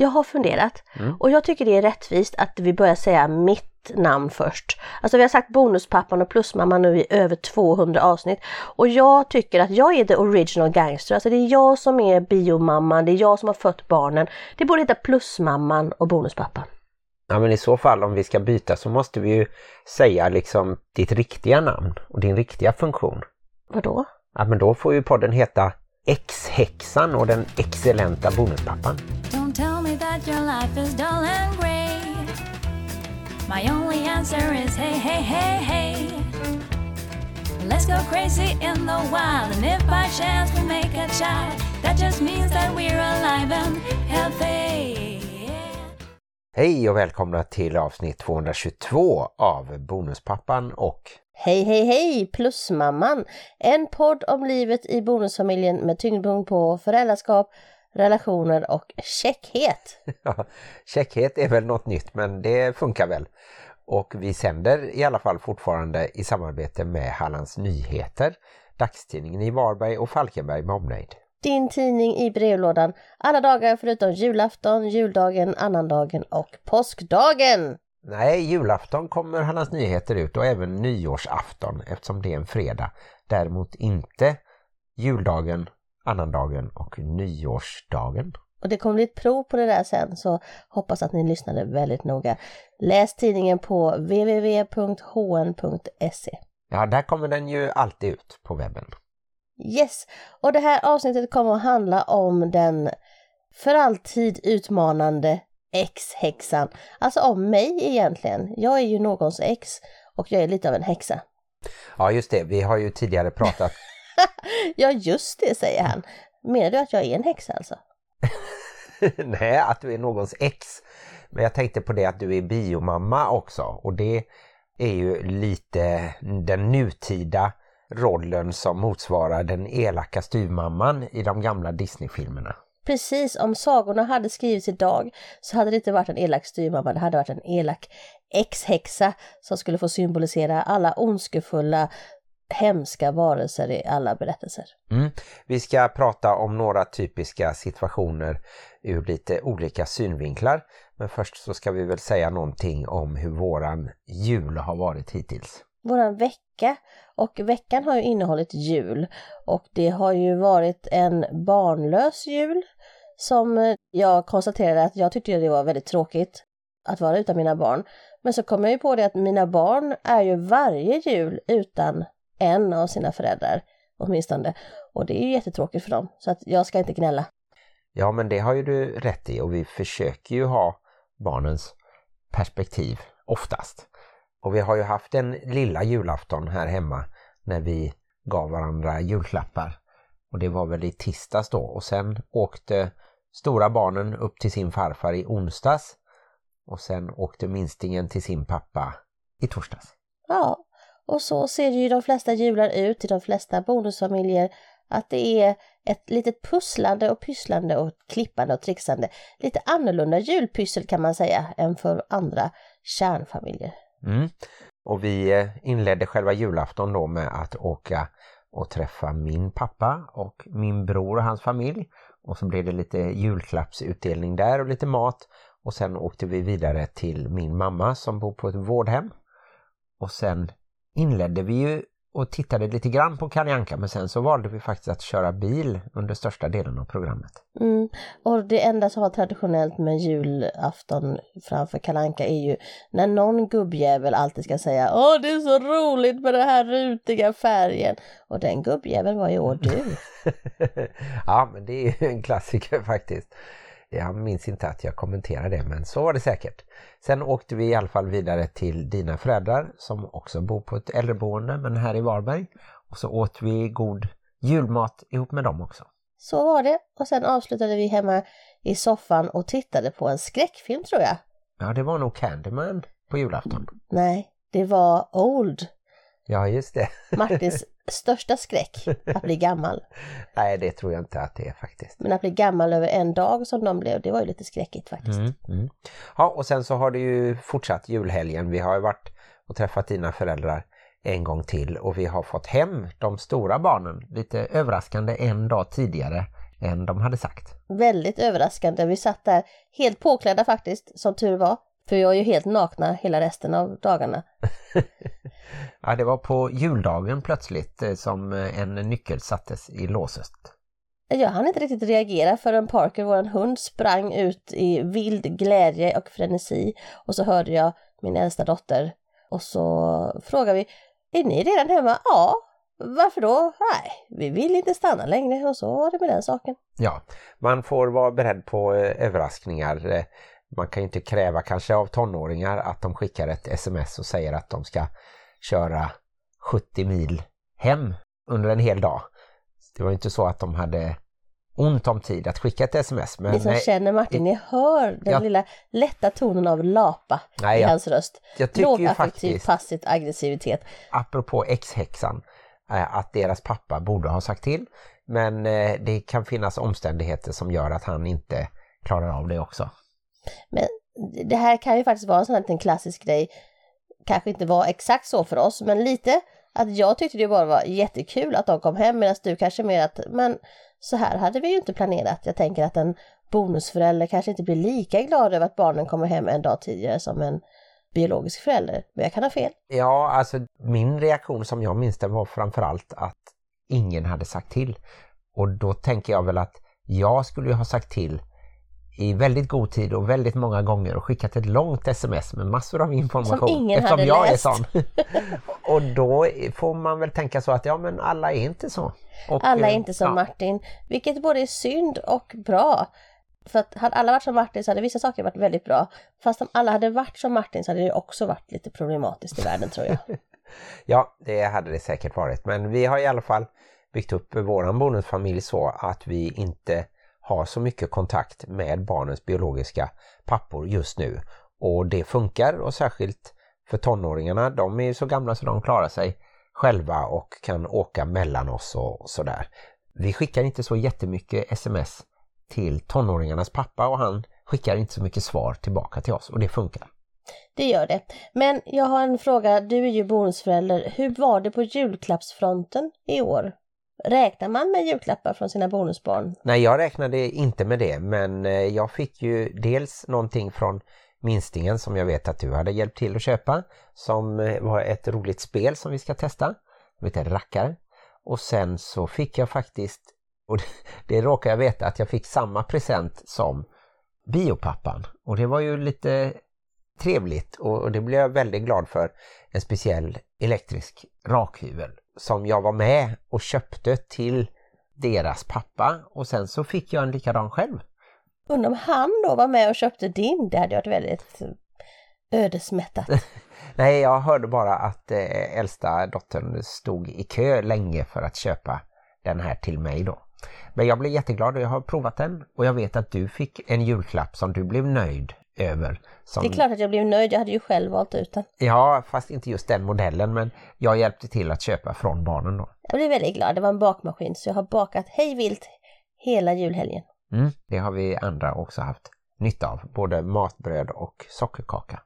Jag har funderat Mm. och jag tycker det är rättvist att vi börjar säga mitt namn först. Alltså vi har sagt bonuspappan och plusmamman nu i över 200 avsnitt och jag tycker att jag är the original gangster. Alltså det är jag som är biomamman, det är jag som har fött barnen. Det borde heta plusmamman och bonuspappan. Ja men i så fall om vi ska byta så måste vi ju säga liksom ditt riktiga namn och din riktiga funktion. Vadå? Ja men då får ju podden heta X-häxan och den excellenta bonuspappan. Your life is dull and grey. My only answer is hey, hey, hey, hey. Let's go crazy in the wild, and if by chance we make a child, that just means that we're alive and healthy. Hej och välkomna till avsnitt 222 av Bonuspappan och Hej hej hej Plusmamman! En podd om livet i bonusfamiljen med tyngdpunkt på föräldraskap, relationer och käckhet. Ja, Käckhet är väl något nytt men det funkar väl. Och vi sänder i alla fall fortfarande i samarbete med Hallands Nyheter, dagstidningen i Varberg och Falkenberg med omnejd. Din tidning i brevlådan alla dagar förutom julafton, juldagen, annandagen och påskdagen. Nej, julafton kommer Hallands Nyheter ut och även nyårsafton eftersom det är en fredag. Däremot inte juldagen, annandagen och nyårsdagen. Och det kommer bli ett prov på det där sen så hoppas att ni lyssnade väldigt noga. Läs tidningen på www.hn.se. Ja, där kommer den ju alltid ut på webben. Yes! Och det här avsnittet kommer att handla om den för alltid utmanande ex-häxan. Alltså om mig egentligen. Jag är ju någons ex och jag är lite av en häxa. Ja, just det. Vi har ju tidigare pratat Ja, just det, säger han. Menar du att jag är en häxa alltså? Nej, att du är någons ex. Men jag tänkte på det att du är biomamma också och det är ju lite den nutida rollen som motsvarar den elaka styvmamman i de gamla Disney-filmerna. Precis, om sagorna hade skrivits idag så hade det inte varit en elak styrmamma, det hade varit en elak ex-häxa som skulle få symbolisera alla ondskefulla, hemska varelser i alla berättelser. Mm. Vi ska prata om några typiska situationer ur lite olika synvinklar. Men först så ska vi väl säga någonting om hur våran jul har varit hittills. Våran vecka, och veckan har ju innehållit jul och det har ju varit en barnlös jul som jag konstaterade att jag tyckte det var väldigt tråkigt att vara utan mina barn. Men så kom jag ju på det att mina barn är ju varje jul utan en av sina föräldrar åtminstone. Och det är ju jättetråkigt för dem, så att jag ska inte gnälla. Ja men det har ju du rätt i och vi försöker ju ha barnens perspektiv oftast. Och vi har ju haft en lilla julafton här hemma när vi gav varandra julklappar. Och det var väl i tisdags då och sen åkte stora barnen upp till sin farfar i onsdags och sen åkte minstingen till sin pappa i torsdags. Ja, och så ser ju de flesta jular ut i de flesta bonusfamiljer att det är ett litet pusslande och pysslande och klippande och trixande. Lite annorlunda julpyssel kan man säga än för andra kärnfamiljer. Mm. Och vi eh, inledde själva julafton då med att åka och träffa min pappa och min bror och hans familj. Och så blev det lite julklappsutdelning där och lite mat. Och sen åkte vi vidare till min mamma som bor på ett vårdhem. Och sen inledde vi ju och tittade lite grann på Kalle Anka men sen så valde vi faktiskt att köra bil under största delen av programmet. Mm. Och det enda som var traditionellt med julafton framför kalanka är ju när någon gubbjävel alltid ska säga Åh det är så roligt med den här rutiga färgen. Och den gubbjäveln var i år du. ja men det är ju en klassiker faktiskt. Jag minns inte att jag kommenterade det men så var det säkert. Sen åkte vi i alla fall vidare till dina föräldrar som också bor på ett äldreboende men här i Varberg. Och så åt vi god julmat ihop med dem också. Så var det. Och sen avslutade vi hemma i soffan och tittade på en skräckfilm tror jag. Ja det var nog Candyman på julafton. Nej, det var Old. Ja just det. Martins största skräck, att bli gammal. Nej det tror jag inte att det är faktiskt. Men att bli gammal över en dag som de blev, det var ju lite skräckigt faktiskt. Mm, mm. Ja och sen så har det ju fortsatt julhelgen. Vi har ju varit och träffat dina föräldrar en gång till och vi har fått hem de stora barnen lite överraskande en dag tidigare än de hade sagt. Väldigt överraskande. Vi satt där helt påklädda faktiskt, som tur var. För vi var ju helt nakna hela resten av dagarna. ja, det var på juldagen plötsligt eh, som eh, en nyckel sattes i låset. Jag hann inte riktigt reagera förrän Parker, vår hund, sprang ut i vild glädje och frenesi. Och så hörde jag min äldsta dotter och så frågade vi, är ni redan hemma? Ja. Varför då? Nej, vi vill inte stanna längre och så var det med den saken. Ja, man får vara beredd på eh, överraskningar. Man kan ju inte kräva kanske av tonåringar att de skickar ett sms och säger att de ska köra 70 mil hem under en hel dag. Det var ju inte så att de hade ont om tid att skicka ett sms. Men Ni som nej, känner Martin, ni hör den Ja. lilla lätta tonen av lapa Nej, i jag- hans röst. jag tycker ju Lågaffektiv, passivt aggressivitet. apropå ex-häxan eh, att deras pappa borde ha sagt till. Men eh, det kan finnas omständigheter som gör att han inte klarar av det också. Men det här kan ju faktiskt vara en sån här liten klassisk grej. Kanske inte var exakt så för oss, men lite att jag tyckte det bara var jättekul att de kom hem medan du kanske mer att, men så här hade vi ju inte planerat. Jag tänker att en bonusförälder kanske inte blir lika glad över att barnen kommer hem en dag tidigare som en biologisk förälder. Men jag kan ha fel. Ja, alltså min reaktion som jag minns den var framförallt att ingen hade sagt till. Och då tänker jag väl att jag skulle ju ha sagt till i väldigt god tid och väldigt många gånger och skickat ett långt sms med massor av information. Som ingen eftersom hade jag läst. är sån. och då får man väl tänka så att ja men alla är inte så. Och, Alla är eh, inte som ja, Martin, vilket både är synd och bra. För att hade alla varit som Martin så hade vissa saker varit väldigt bra. Fast om alla hade varit som Martin så hade det också varit lite problematiskt i världen tror jag. Ja, det hade det säkert varit. Men vi har i alla fall byggt upp våran bonusfamilj så att vi inte har så mycket kontakt med barnens biologiska pappor just nu. Och det funkar och särskilt för tonåringarna. De är så gamla så de klarar sig själva och kan åka mellan oss och sådär. Vi skickar inte så jättemycket sms till tonåringarnas pappa och han skickar inte så mycket svar tillbaka till oss och det funkar. Det gör det. Men jag har en fråga, du är ju bonusförälder. Hur var det på julklappsfronten i år? Räknar man med julklappar från sina bonusbarn? Nej, jag räknade inte med det men eh, jag fick ju dels någonting från minstingen som jag vet att du hade hjälpt till att köpa som eh, var ett roligt spel som vi ska testa. Det heter Rackare. Och sen så fick jag faktiskt, och det, råkar jag veta att jag fick samma present som biopappan. Och det var ju lite trevligt och det blev jag väldigt glad för. En speciell elektrisk rakhyvel som jag var med och köpte till deras pappa och sen så fick jag en likadan själv. Undrar om han då var med och köpte din? Det hade varit väldigt ödesmättat. Nej, jag hörde bara att eh, äldsta dottern stod i kö länge för att köpa den här till mig då. Men jag blev jätteglad och jag har provat den och jag vet att du fick en julklapp som du blev nöjd över. Som... Det är klart att jag blev nöjd, jag hade ju själv valt ut den. Ja, fast inte just den modellen men jag hjälpte till att köpa från barnen då. Jag blev väldigt glad, det var en bakmaskin så jag har bakat hej vilt hela julhelgen. Mm, det har vi andra också haft nytta av, både matbröd och sockerkaka.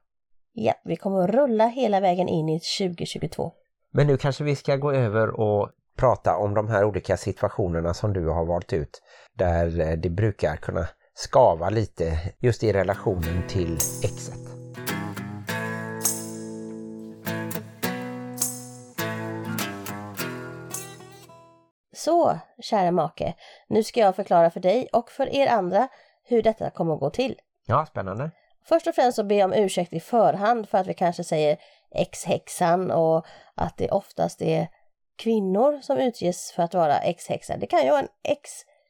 Ja, vi kommer att rulla hela vägen in i 2022. Men nu kanske vi ska gå över och prata om de här olika situationerna som du har valt ut där eh, det brukar kunna skava lite just i relationen till exet. Så, kära make, nu ska jag förklara för dig och för er andra hur detta kommer att gå till. Ja, spännande. Först och främst så ber jag om ursäkt i förhand för att vi kanske säger ex-häxan och att det oftast är kvinnor som utges för att vara ex-häxa. Det kan ju vara en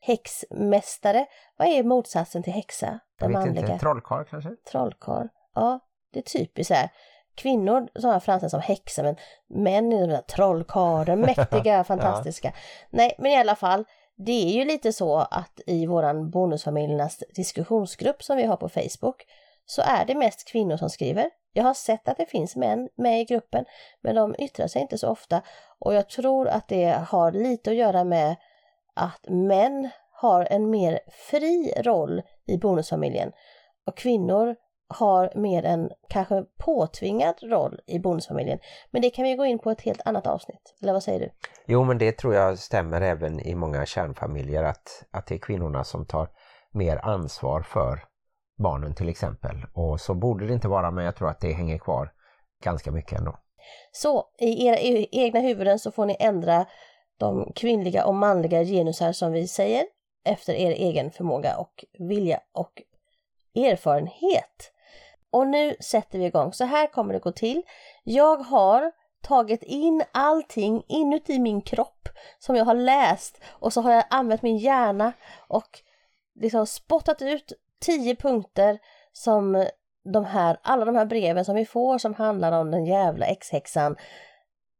ex-häxmästare. Vad är motsatsen till häxa? Jag Den vet manliga. inte, trollkarl kanske? Trollkarl. Ja, det är typiskt så här. Kvinnor som har framställs som häxor men män är de där trollkarlar, mäktiga, fantastiska. Nej, men i alla fall, det är ju lite så att i våran bonusfamiljernas diskussionsgrupp som vi har på Facebook så är det mest kvinnor som skriver. Jag har sett att det finns män med i gruppen men de yttrar sig inte så ofta och jag tror att det har lite att göra med att män har en mer fri roll i bonusfamiljen och kvinnor har mer en kanske påtvingad roll i bonusfamiljen. Men det kan vi gå in på ett helt annat avsnitt. Eller vad säger du? Jo men det tror jag stämmer även i många kärnfamiljer att, att det är kvinnorna som tar mer ansvar för barnen till exempel. Och så borde det inte vara men jag tror att det hänger kvar ganska mycket ändå. Så i era e- egna huvuden så får ni ändra de kvinnliga och manliga genusar som vi säger efter er egen förmåga och vilja och erfarenhet. Och nu sätter vi igång. Så här kommer det gå till. Jag har tagit in allting inuti min kropp som jag har läst och så har jag använt min hjärna och liksom spottat ut tio punkter som de här, alla de här breven som vi får som handlar om den jävla X-häxan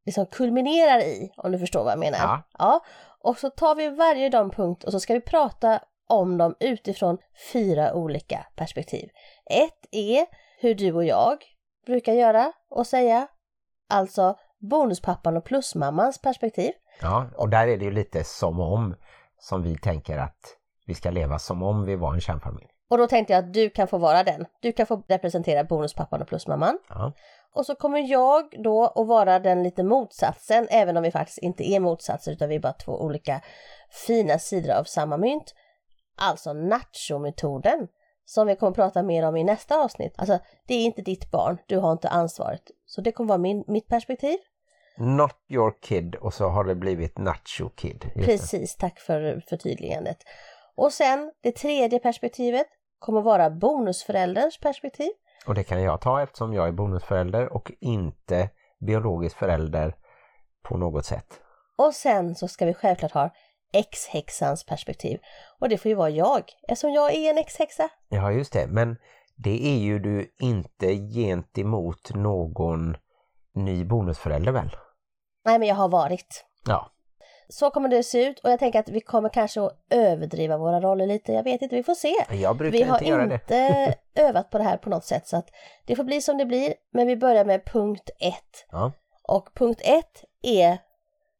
liksom kulminerar i, om du förstår vad jag menar. Ja. ja. Och så tar vi varje de punkt och så ska vi prata om dem utifrån fyra olika perspektiv. Ett är hur du och jag brukar göra och säga, alltså bonuspappan och plusmammans perspektiv. Ja, och där är det ju lite som om som vi tänker att vi ska leva som om vi var en kärnfamilj. Och då tänkte jag att du kan få vara den. Du kan få representera bonuspappan och plusmamman. Ja. Och så kommer jag då att vara den lite motsatsen, även om vi faktiskt inte är motsatser utan vi är bara två olika fina sidor av samma mynt. Alltså nacho-metoden som vi kommer att prata mer om i nästa avsnitt. Alltså, det är inte ditt barn, du har inte ansvaret. Så det kommer vara min, mitt perspektiv. Not your kid och så har det blivit Nacho Kid. Precis, tack för förtydligandet. Och sen det tredje perspektivet kommer vara bonusförälderns perspektiv. Och det kan jag ta eftersom jag är bonusförälder och inte biologisk förälder på något sätt. Och sen så ska vi självklart ha X-häxans perspektiv. Och det får ju vara jag, eftersom jag är en X-häxa. Ja just det, men det är ju du inte gentemot någon ny bonusförälder väl? Nej, men jag har varit. Ja, Så kommer det se ut och jag tänker att vi kommer kanske att överdriva våra roller lite. Jag vet inte, vi får se. jag brukar Vi har inte göra det. inte övat på det här på något sätt så att det får bli som det blir. Men vi börjar med punkt ett. Ja. Och punkt ett är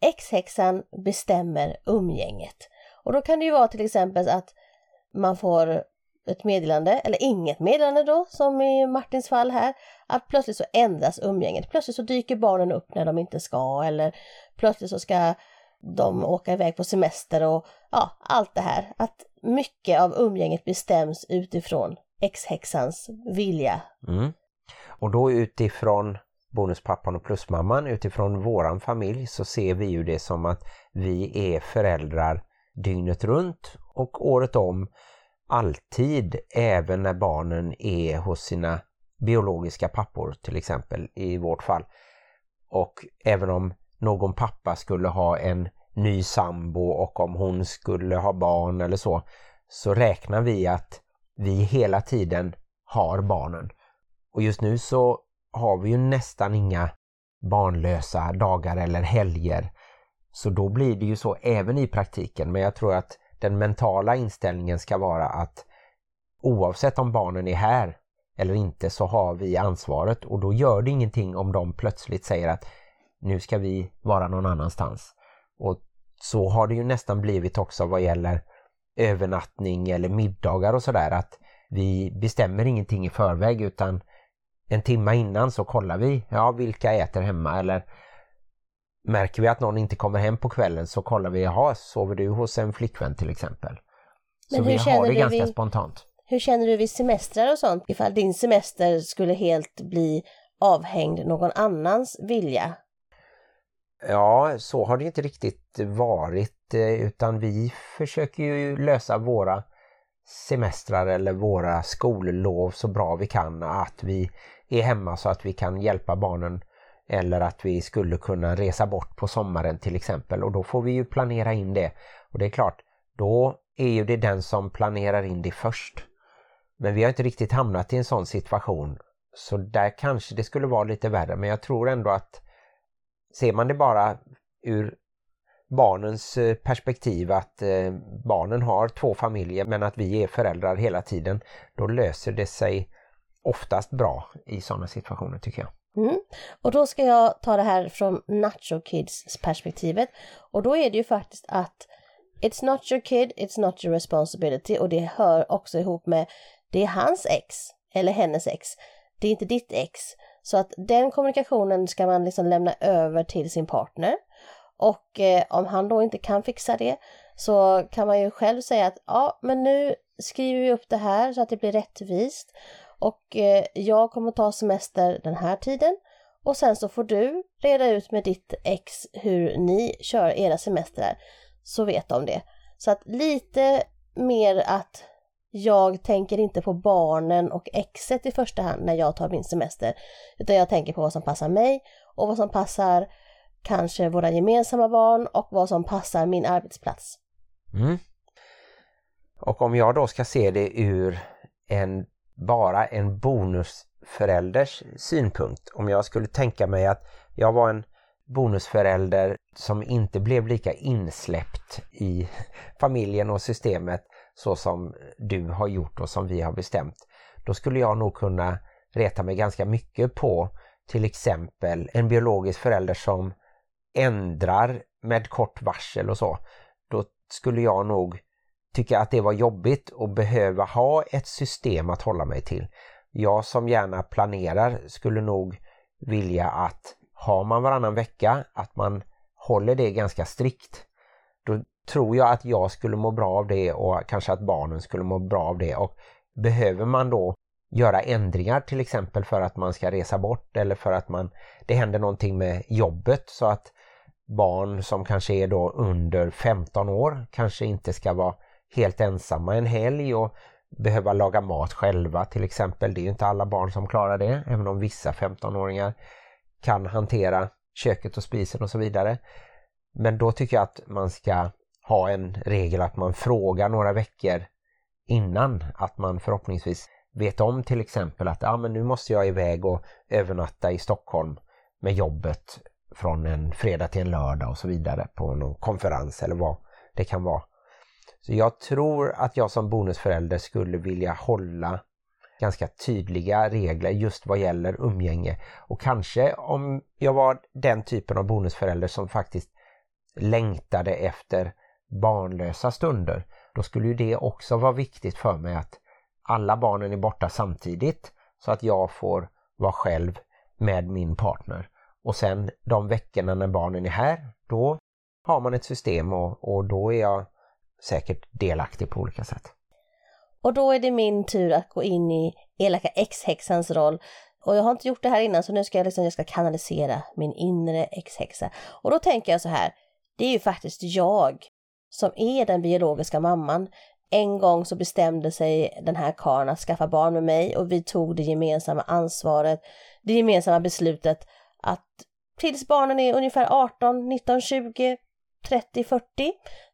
X-häxan bestämmer umgänget. Och då kan det ju vara till exempel att man får ett meddelande, eller inget meddelande då, som i Martins fall här, att plötsligt så ändras umgänget. Plötsligt så dyker barnen upp när de inte ska eller plötsligt så ska de åka iväg på semester och ja, allt det här. Att mycket av umgänget bestäms utifrån X-häxans vilja. Mm. Och då utifrån bonuspappan och plusmamman, utifrån våran familj så ser vi ju det som att vi är föräldrar dygnet runt och året om alltid, även när barnen är hos sina biologiska pappor till exempel i vårt fall. Och även om någon pappa skulle ha en ny sambo och om hon skulle ha barn eller så, så räknar vi att vi hela tiden har barnen. Och just nu så har vi ju nästan inga barnlösa dagar eller helger. Så då blir det ju så även i praktiken. Men jag tror att den mentala inställningen ska vara att oavsett om barnen är här eller inte så har vi ansvaret och då gör det ingenting om de plötsligt säger att nu ska vi vara någon annanstans. Och så har det ju nästan blivit också vad gäller övernattning eller middagar och sådär att vi bestämmer ingenting i förväg utan en timme innan så kollar vi, ja vilka äter hemma eller märker vi att någon inte kommer hem på kvällen så kollar vi, jaha sover du hos en flickvän till exempel? Så Men vi hur har känner det du ganska vid- spontant. Hur känner du vid semestrar och sånt? Ifall din semester skulle helt bli avhängd någon annans vilja? Ja, så har det inte riktigt varit eh, utan vi försöker ju lösa våra semestrar eller våra skollov så bra vi kan. Att vi är hemma så att vi kan hjälpa barnen eller att vi skulle kunna resa bort på sommaren till exempel och då får vi ju planera in det. Och det är klart, då är ju det den som planerar in det först. Men vi har inte riktigt hamnat i en sån situation så där kanske det skulle vara lite värre men jag tror ändå att ser man det bara ur barnens eh, perspektiv att eh, barnen har två familjer men att vi är föräldrar hela tiden då löser det sig oftast bra i sådana situationer tycker jag. Mm. Och då ska jag ta det här från Nacho Kids perspektivet. Och då är det ju faktiskt att It's not your kid, it's not your responsibility och det hör också ihop med det är hans ex eller hennes ex. Det är inte ditt ex. Så att den kommunikationen ska man liksom lämna över till sin partner. Och eh, om han då inte kan fixa det så kan man ju själv säga att ja, men nu skriver vi upp det här så att det blir rättvist. Och eh, jag kommer ta semester den här tiden och sen så får du reda ut med ditt ex hur ni kör era semestrar. Så vet de det. Så att lite mer att jag tänker inte på barnen och exet i första hand när jag tar min semester. Utan jag tänker på vad som passar mig och vad som passar kanske våra gemensamma barn och vad som passar min arbetsplats. Mm. Och om jag då ska se det ur en bara en bonusförälders synpunkt. Om jag skulle tänka mig att jag var en bonusförälder som inte blev lika insläppt i familjen och systemet så som du har gjort och som vi har bestämt. Då skulle jag nog kunna reta mig ganska mycket på till exempel en biologisk förälder som ändrar med kort varsel och så. Då skulle jag nog tycka att det var jobbigt och behöva ha ett system att hålla mig till. Jag som gärna planerar skulle nog vilja att har man varannan vecka att man håller det ganska strikt. Tror jag att jag skulle må bra av det och kanske att barnen skulle må bra av det. Och behöver man då göra ändringar till exempel för att man ska resa bort eller för att man det händer någonting med jobbet så att barn som kanske är då under 15 år kanske inte ska vara helt ensamma en helg och behöva laga mat själva till exempel. Det är ju inte alla barn som klarar det, även om vissa 15-åringar kan hantera köket och spisen och så vidare. Men då tycker jag att man ska ha en regel att man frågar några veckor innan att man förhoppningsvis vet om till exempel att ah, men nu måste jag iväg och övernatta i Stockholm med jobbet från en fredag till en lördag och så vidare på någon konferens eller vad det kan vara. Så jag tror att jag som bonusförälder skulle vilja hålla ganska tydliga regler just vad gäller umgänge. Och kanske om jag var den typen av bonusförälder som faktiskt längtade efter barnlösa stunder, då skulle ju det också vara viktigt för mig att alla barnen är borta samtidigt så att jag får vara själv med min partner. Och sen de veckorna när barnen är här, då har man ett system och, och då är jag säkert delaktig på olika sätt. Och då är det min tur att gå in i elaka ex-häxans roll. Och jag har inte gjort det här innan så nu ska jag, liksom, jag ska kanalisera min inre ex-häxa. Och då tänker jag så här, det är ju faktiskt jag som är den biologiska mamman. En gång så bestämde sig den här karln att skaffa barn med mig och vi tog det gemensamma ansvaret, det gemensamma beslutet att tills barnen är ungefär 18, 19, 20, 30, 40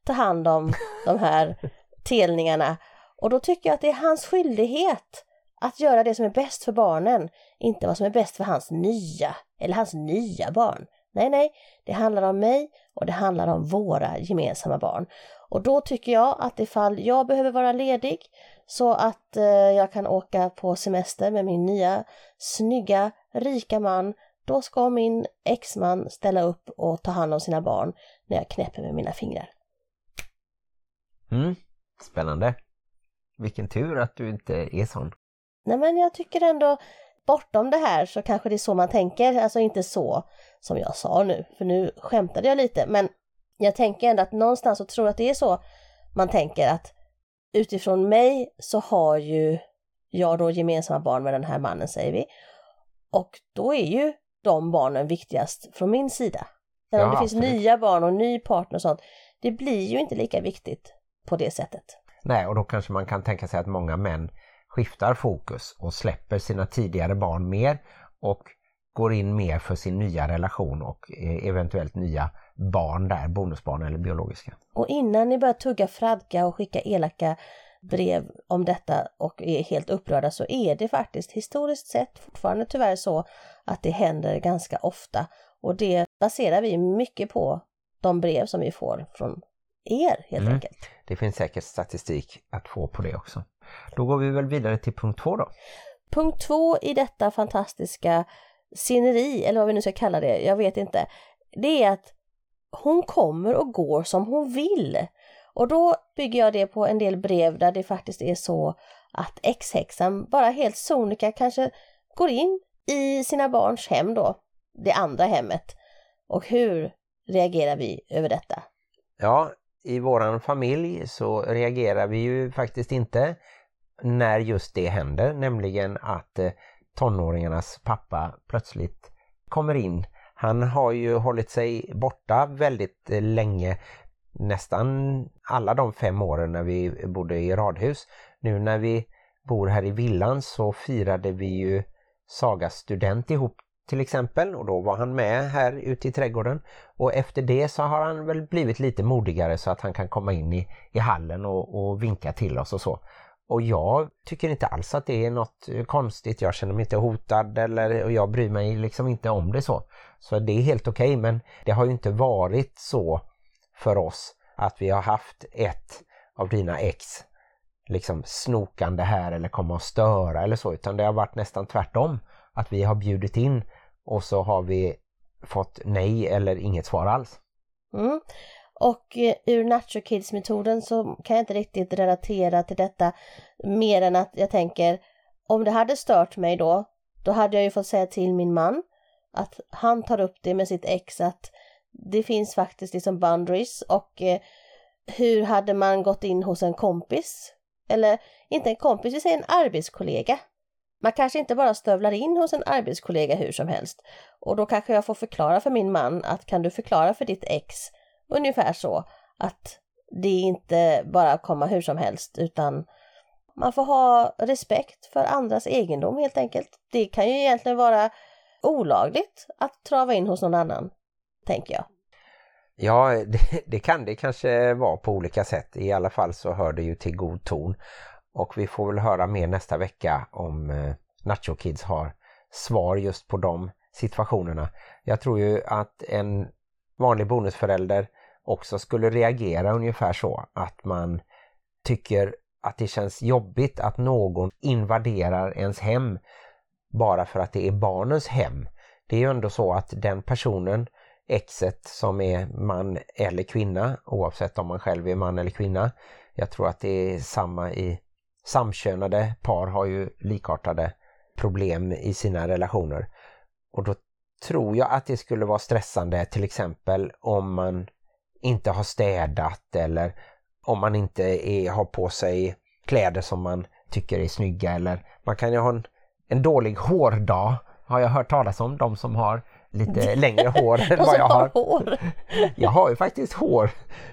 ta hand om de här telningarna. Och då tycker jag att det är hans skyldighet att göra det som är bäst för barnen, inte vad som är bäst för hans nya eller hans nya barn. Nej, nej, det handlar om mig och det handlar om våra gemensamma barn. Och då tycker jag att ifall jag behöver vara ledig så att eh, jag kan åka på semester med min nya snygga, rika man, då ska min exman ställa upp och ta hand om sina barn när jag knäpper med mina fingrar. Mm, spännande. Vilken tur att du inte är sån. Nej men jag tycker ändå bortom det här så kanske det är så man tänker, alltså inte så som jag sa nu, för nu skämtade jag lite, men jag tänker ändå att någonstans så tror jag att det är så man tänker att utifrån mig så har ju jag då gemensamma barn med den här mannen säger vi. Och då är ju de barnen viktigast från min sida. Sen ja, om det finns absolut. nya barn och ny partner och sånt, det blir ju inte lika viktigt på det sättet. Nej, och då kanske man kan tänka sig att många män skiftar fokus och släpper sina tidigare barn mer och går in mer för sin nya relation och eh, eventuellt nya barn där, bonusbarn eller biologiska. Och innan ni börjar tugga fradga och skicka elaka brev om detta och är helt upprörda så är det faktiskt historiskt sett fortfarande tyvärr så att det händer ganska ofta och det baserar vi mycket på de brev som vi får från er helt mm. enkelt. Det finns säkert statistik att få på det också. Då går vi väl vidare till punkt två då. Punkt två i detta fantastiska sceneri, eller vad vi nu ska kalla det, jag vet inte. Det är att hon kommer och går som hon vill. Och då bygger jag det på en del brev där det faktiskt är så att ex-häxan bara helt sonika kanske går in i sina barns hem då, det andra hemmet. Och hur reagerar vi över detta? Ja, i våran familj så reagerar vi ju faktiskt inte när just det händer, nämligen att eh, tonåringarnas pappa plötsligt kommer in. Han har ju hållit sig borta väldigt eh, länge, nästan alla de fem åren när vi bodde i radhus. Nu när vi bor här i villan så firade vi ju Sagas student ihop till exempel och då var han med här ute i trädgården och efter det så har han väl blivit lite modigare så att han kan komma in i, i hallen och, och vinka till oss och så. Och jag tycker inte alls att det är något eh, konstigt, jag känner mig inte hotad eller och jag bryr mig liksom inte om det så. Så det är helt okej okay, men det har ju inte varit så för oss att vi har haft ett av dina ex liksom snokande här eller komma och störa eller så utan det har varit nästan tvärtom. Att vi har bjudit in och så har vi fått nej eller inget svar alls. Mm. Och eh, ur Nacho Kids-metoden så kan jag inte riktigt relatera till detta mer än att jag tänker om det hade stört mig då, då hade jag ju fått säga till min man att han tar upp det med sitt ex att det finns faktiskt liksom boundaries och eh, hur hade man gått in hos en kompis? Eller inte en kompis, vi säger en arbetskollega. Man kanske inte bara stövlar in hos en arbetskollega hur som helst. Och då kanske jag får förklara för min man att kan du förklara för ditt ex ungefär så att det inte bara komma hur som helst utan man får ha respekt för andras egendom helt enkelt. Det kan ju egentligen vara olagligt att trava in hos någon annan, tänker jag. Ja, det, det, kan det kanske vara på olika sätt. I alla fall så hör det ju till god ton. Och vi får väl höra mer nästa vecka om eh, Nacho Kids har svar just på de situationerna. Jag tror ju att en vanlig bonusförälder också skulle reagera ungefär så att man tycker att det känns jobbigt att någon invaderar ens hem bara för att det är barnens hem. Det är ju ändå så att den personen, exet som är man eller kvinna, oavsett om man själv är man eller kvinna, jag tror att det är samma i samkönade par har ju likartade problem i sina relationer. Och då tror jag att det skulle vara stressande till exempel om man inte har städat eller om man inte är, har på sig kläder som man tycker är snygga eller man kan ju ha en, en dålig hårdag har jag hört talas om, de som har lite längre hår än vad jag har. Hår. Jag har ju faktiskt hår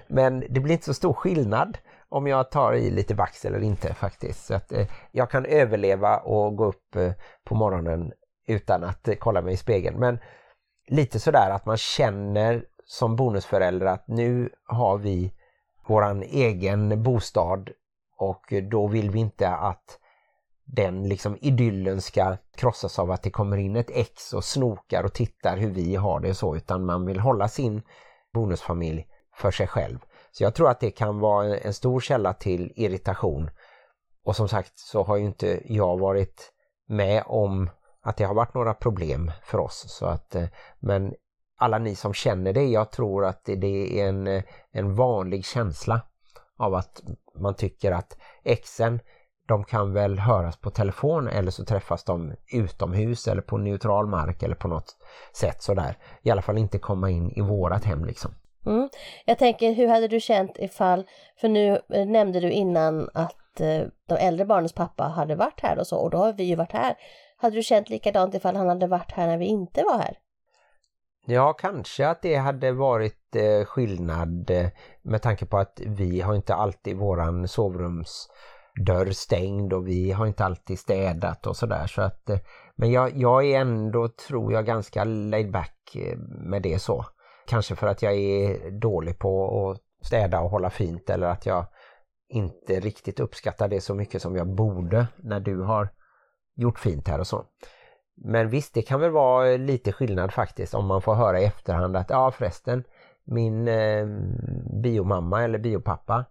men det blir inte så stor skillnad om jag tar i lite vax eller inte faktiskt. Så att eh, jag kan överleva och gå upp eh, på morgonen utan att eh, kolla mig i spegeln. Men lite sådär att man känner som bonusförälder att nu har vi våran egen bostad och då vill vi inte att den liksom idyllen ska krossas av att det kommer in ett ex och snokar och tittar hur vi har det så utan man vill hålla sin bonusfamilj för sig själv. Så jag tror att det kan vara en stor källa till irritation. Och som sagt så har ju inte jag varit med om att det har varit några problem för oss. Så att, eh, men alla ni som känner det, jag tror att det är en, en vanlig känsla av att man tycker att exen de kan väl höras på telefon eller så träffas de utomhus eller på neutral mark eller på något sätt sådär. I alla fall inte komma in i vårat hem liksom. Mm. Jag tänker, hur hade du känt ifall, för nu eh, nämnde du innan att eh, de äldre barnens pappa hade varit här och så, och då har vi ju varit här. Hade du känt likadant ifall han hade varit här när vi inte var här? Ja, kanske att det hade varit eh, skillnad eh, med tanke på att vi har inte alltid våran sovrumsdörr stängd och vi har inte alltid städat och sådär. Så att, eh, men jag, jag är ändå, tror jag, ganska laid back eh, med det så. Kanske för att jag är dålig på att städa och hålla fint eller att jag inte riktigt uppskattar det så mycket som jag borde när du har gjort fint här och så. Men visst, det kan väl vara eh, lite skillnad faktiskt om man får höra i efterhand att ja förresten, min eh, biomamma eller biopappa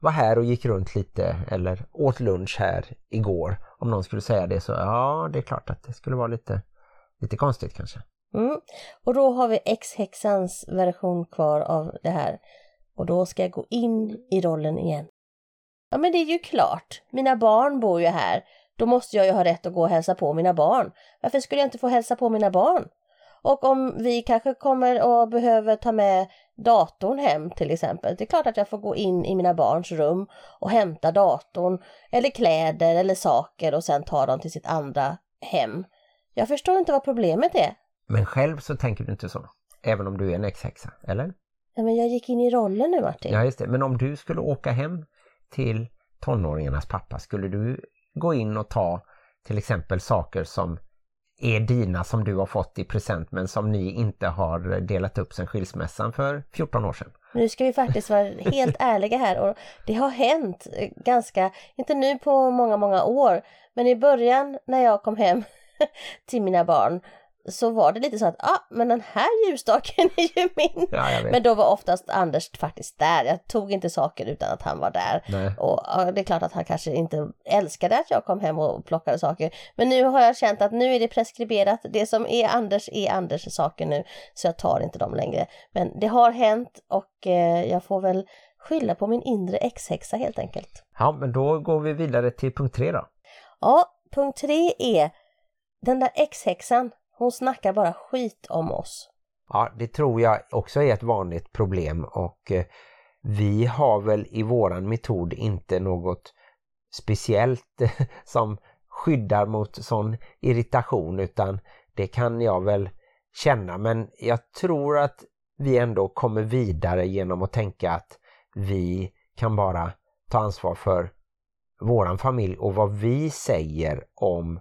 var här och gick runt lite eller åt lunch här igår. Om någon skulle säga det så ja, det är klart att det skulle vara lite, lite konstigt kanske. Mm. Och då har vi X-häxans version kvar av det här. Och då ska jag gå in i rollen igen. Ja men det är ju klart, mina barn bor ju här. Då måste jag ju ha rätt att gå och hälsa på mina barn. Varför skulle jag inte få hälsa på mina barn? Och om vi kanske kommer och behöver ta med datorn hem till exempel. Det är klart att jag får gå in i mina barns rum och hämta datorn eller kläder eller saker och sen ta dem till sitt andra hem. Jag förstår inte vad problemet är. Men själv så tänker du inte så. Även om du är en ex-häxa, eller? Ja, men jag gick in i rollen nu Martin. Ja, just det. Men om du skulle åka hem till tonåringarnas pappa, skulle du gå in och ta till exempel saker som är dina som du har fått i present men som ni inte har delat upp sen skilsmässan för 14 år sedan? Nu ska vi faktiskt vara helt ärliga här och det har hänt ganska, inte nu på många, många år, men i början när jag kom hem till mina barn så var det lite så att, ah, men den här ljusstaken är ju min. Ja, men då var oftast Anders faktiskt där. Jag tog inte saker utan att han var där. Nej. Och ja, det är klart att han kanske inte älskade att jag kom hem och plockade saker. Men nu har jag känt att nu är det preskriberat. Det som är Anders är Anders saker nu. Så jag tar inte dem längre. Men det har hänt och eh, jag får väl skylla på min inre ex-häxa helt enkelt. Ja, men då går vi vidare till punkt tre då. Ja, punkt tre är den där ex-häxan. Hon snackar bara skit om oss. Ja, det tror jag också är ett vanligt problem och eh, vi har väl i våran metod inte något speciellt som skyddar mot sån irritation utan det kan jag väl känna men jag tror att vi ändå kommer vidare genom att tänka att vi kan bara ta ansvar för våran familj och vad vi säger om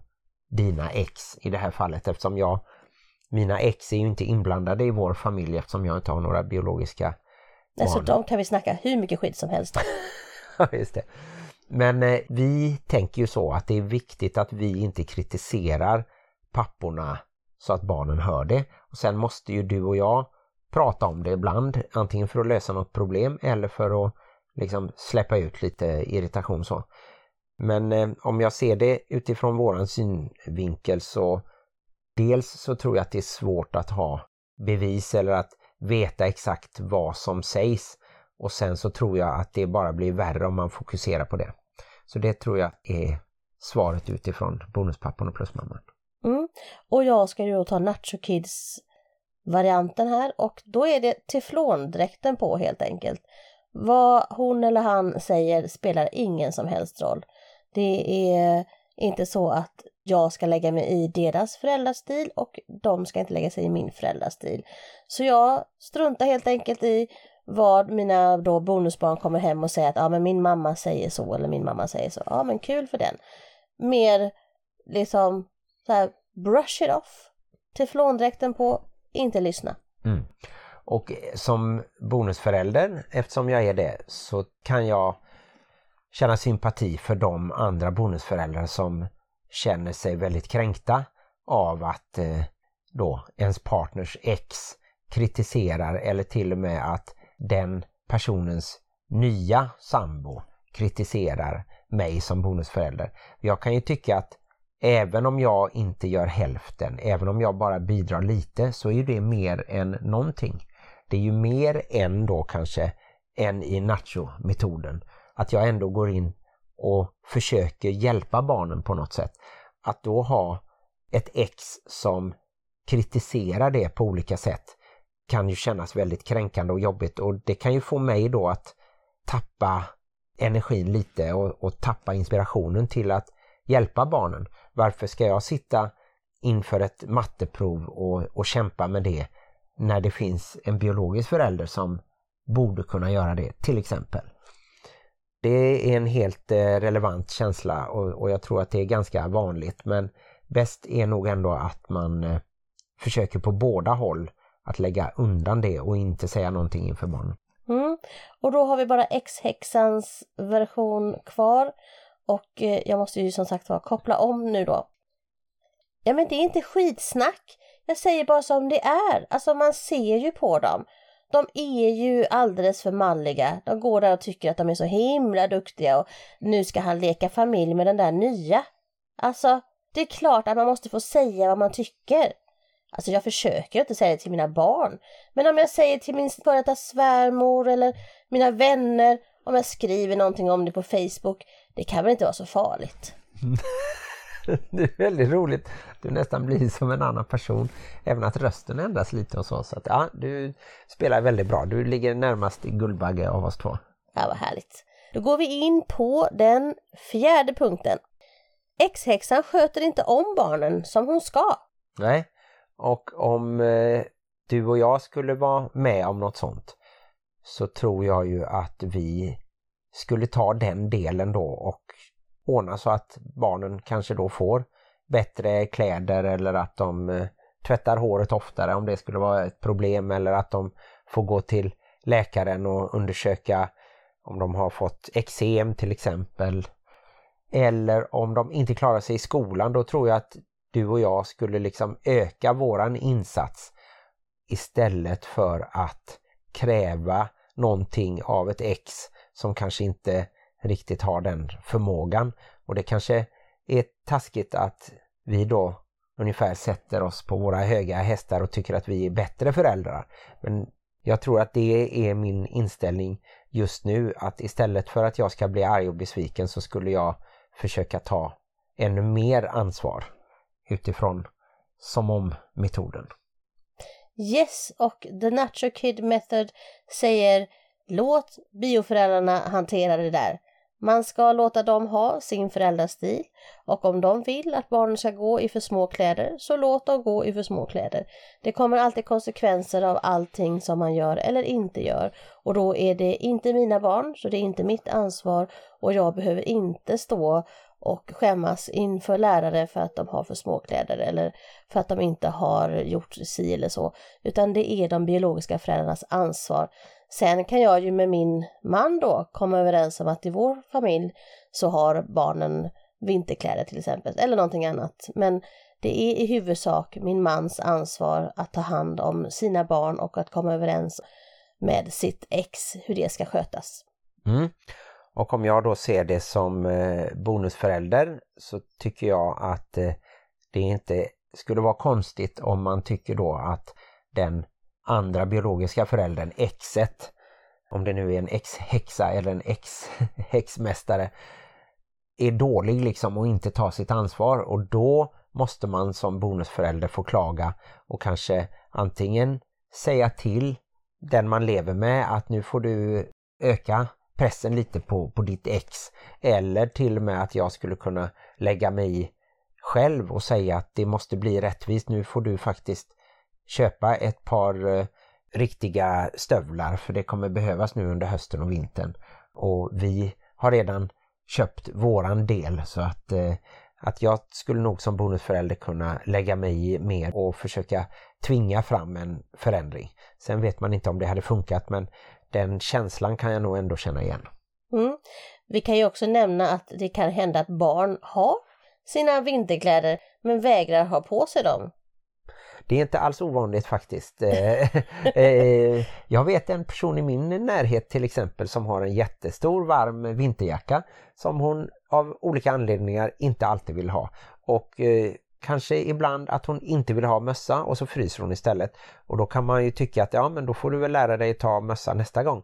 dina ex i det här fallet eftersom jag mina ex är ju inte inblandade i vår familj eftersom jag inte har några biologiska Alltså barn. de kan vi snacka hur mycket skit som helst om. Just det. Men eh, vi tänker ju så att det är viktigt att vi inte kritiserar papporna så att barnen hör det. Och sen måste ju du och jag prata om det ibland, antingen för att lösa något problem eller för att liksom släppa ut lite irritation så. Men eh, om jag ser det utifrån våran synvinkel så dels så tror jag att det är svårt att ha bevis eller att veta exakt vad som sägs och sen så tror jag att det bara blir värre om man fokuserar på det. Så det tror jag är svaret utifrån bonuspappan och plusmamman. Mm. Och jag ska ju då ta Nacho Kids varianten här och då är det teflondräkten på helt enkelt. Vad hon eller han säger spelar ingen som helst roll. Det är inte så att jag ska lägga mig i deras föräldrastil och de ska inte lägga sig i min föräldrastil. Så jag struntar helt enkelt i vad mina då bonusbarn kommer hem och säger att ja men min mamma säger så eller min mamma säger så. Ja men kul för den. Mer liksom så här brush it off. Teflondräkten på, inte lyssna. Mm. Och som bonusförälder, eftersom jag är det, så kan jag känna sympati för de andra bonusföräldrar som känner sig väldigt kränkta av att eh, då ens partners ex kritiserar eller till och med att den personens nya sambo kritiserar mig som bonusförälder. Jag kan ju tycka att även om jag inte gör hälften, även om jag bara bidrar lite så är ju det mer än någonting. Det är ju mer än då kanske än i nacho-metoden. Att jag ändå går in och försöker hjälpa barnen på något sätt. Att då ha ett ex som kritiserar det på olika sätt kan ju kännas väldigt kränkande och jobbigt och det kan ju få mig då att tappa energin lite och, och tappa inspirationen till att hjälpa barnen. Varför ska jag sitta inför ett matteprov och, och kämpa med det när det finns en biologisk förälder som borde kunna göra det till exempel. Det är en helt eh, relevant känsla och, och jag tror att det är ganska vanligt men bäst är nog ändå att man eh, försöker på båda håll att lägga undan det och inte säga någonting inför barnen. Mm. Och då har vi bara X-häxans version kvar och eh, jag måste ju som sagt var koppla om nu då. Ja men det är inte skitsnack. Jag säger bara som det är. Alltså man ser ju på dem. De är ju alldeles för malliga. De går där och tycker att de är så himla duktiga och nu ska han leka familj med den där nya. Alltså, det är klart att man måste få säga vad man tycker. Alltså jag försöker inte säga det till mina barn. Men om jag säger till min före detta svärmor eller mina vänner om jag skriver någonting om det på Facebook, det kan väl inte vara så farligt. Det är väldigt roligt. Du nästan blir som en annan person. Även att rösten ändras lite och så. Så att, ja, du spelar väldigt bra. Du ligger närmast i Guldbagge av oss två. Ja, vad härligt. Då går vi in på den fjärde punkten. Ex-häxan sköter inte om barnen som hon ska. Nej, och om eh, du och jag skulle vara med om något sånt så tror jag ju att vi skulle ta den delen då och ordna så att barnen kanske då får bättre kläder eller att de eh, tvättar håret oftare om det skulle vara ett problem eller att de får gå till läkaren och undersöka om de har fått eksem till exempel. Eller om de inte klarar sig i skolan, då tror jag att du och jag skulle liksom öka våran insats istället för att kräva någonting av ett ex som kanske inte riktigt har den förmågan. Och det kanske är taskigt att vi då ungefär sätter oss på våra höga hästar och tycker att vi är bättre föräldrar. Men jag tror att det är min inställning just nu att istället för att jag ska bli arg och besviken så skulle jag försöka ta ännu mer ansvar utifrån som om metoden. Yes, och The Natural Kid Method säger låt bioföräldrarna hantera det där. Man ska låta dem ha sin föräldrastil och om de vill att barnen ska gå i för små kläder så låt dem gå i för små kläder. Det kommer alltid konsekvenser av allting som man gör eller inte gör. Och då är det inte mina barn så det är inte mitt ansvar och jag behöver inte stå och skämmas inför lärare för att de har för små kläder eller för att de inte har gjort si eller så. Utan det är de biologiska föräldrarnas ansvar. Sen kan jag ju med min man då komma överens om att i vår familj så har barnen vinterkläder till exempel eller någonting annat. Men det är i huvudsak min mans ansvar att ta hand om sina barn och att komma överens med sitt ex hur det ska skötas. Mm. Och om jag då ser det som eh, bonusförälder så tycker jag att eh, det inte skulle vara konstigt om man tycker då att den andra biologiska föräldern, exet, om det nu är en ex-häxa eller en ex-häxmästare, är dålig liksom och inte tar sitt ansvar och då måste man som bonusförälder få klaga och kanske antingen säga till den man lever med att nu får du öka pressen lite på, på ditt ex eller till och med att jag skulle kunna lägga mig i själv och säga att det måste bli rättvist. Nu får du faktiskt köpa ett par eh, riktiga stövlar för det kommer behövas nu under hösten och vintern. Och vi har redan köpt våran del så att, eh, att jag skulle nog som bonusförälder kunna lägga mig i mer och försöka tvinga fram en förändring. Sen vet man inte om det hade funkat men den känslan kan jag nog ändå känna igen. Mm. Vi kan ju också nämna att det kan hända att barn har sina vinterkläder men vägrar ha på sig dem. Det är inte alls ovanligt faktiskt. Eh, eh, jag vet en person i min närhet till exempel som har en jättestor varm vinterjacka som hon av olika anledningar inte alltid vill ha. Och eh, kanske ibland att hon inte vill ha mössa och så fryser hon istället. Och då kan man ju tycka att ja men då får du väl lära dig ta mössa nästa gång.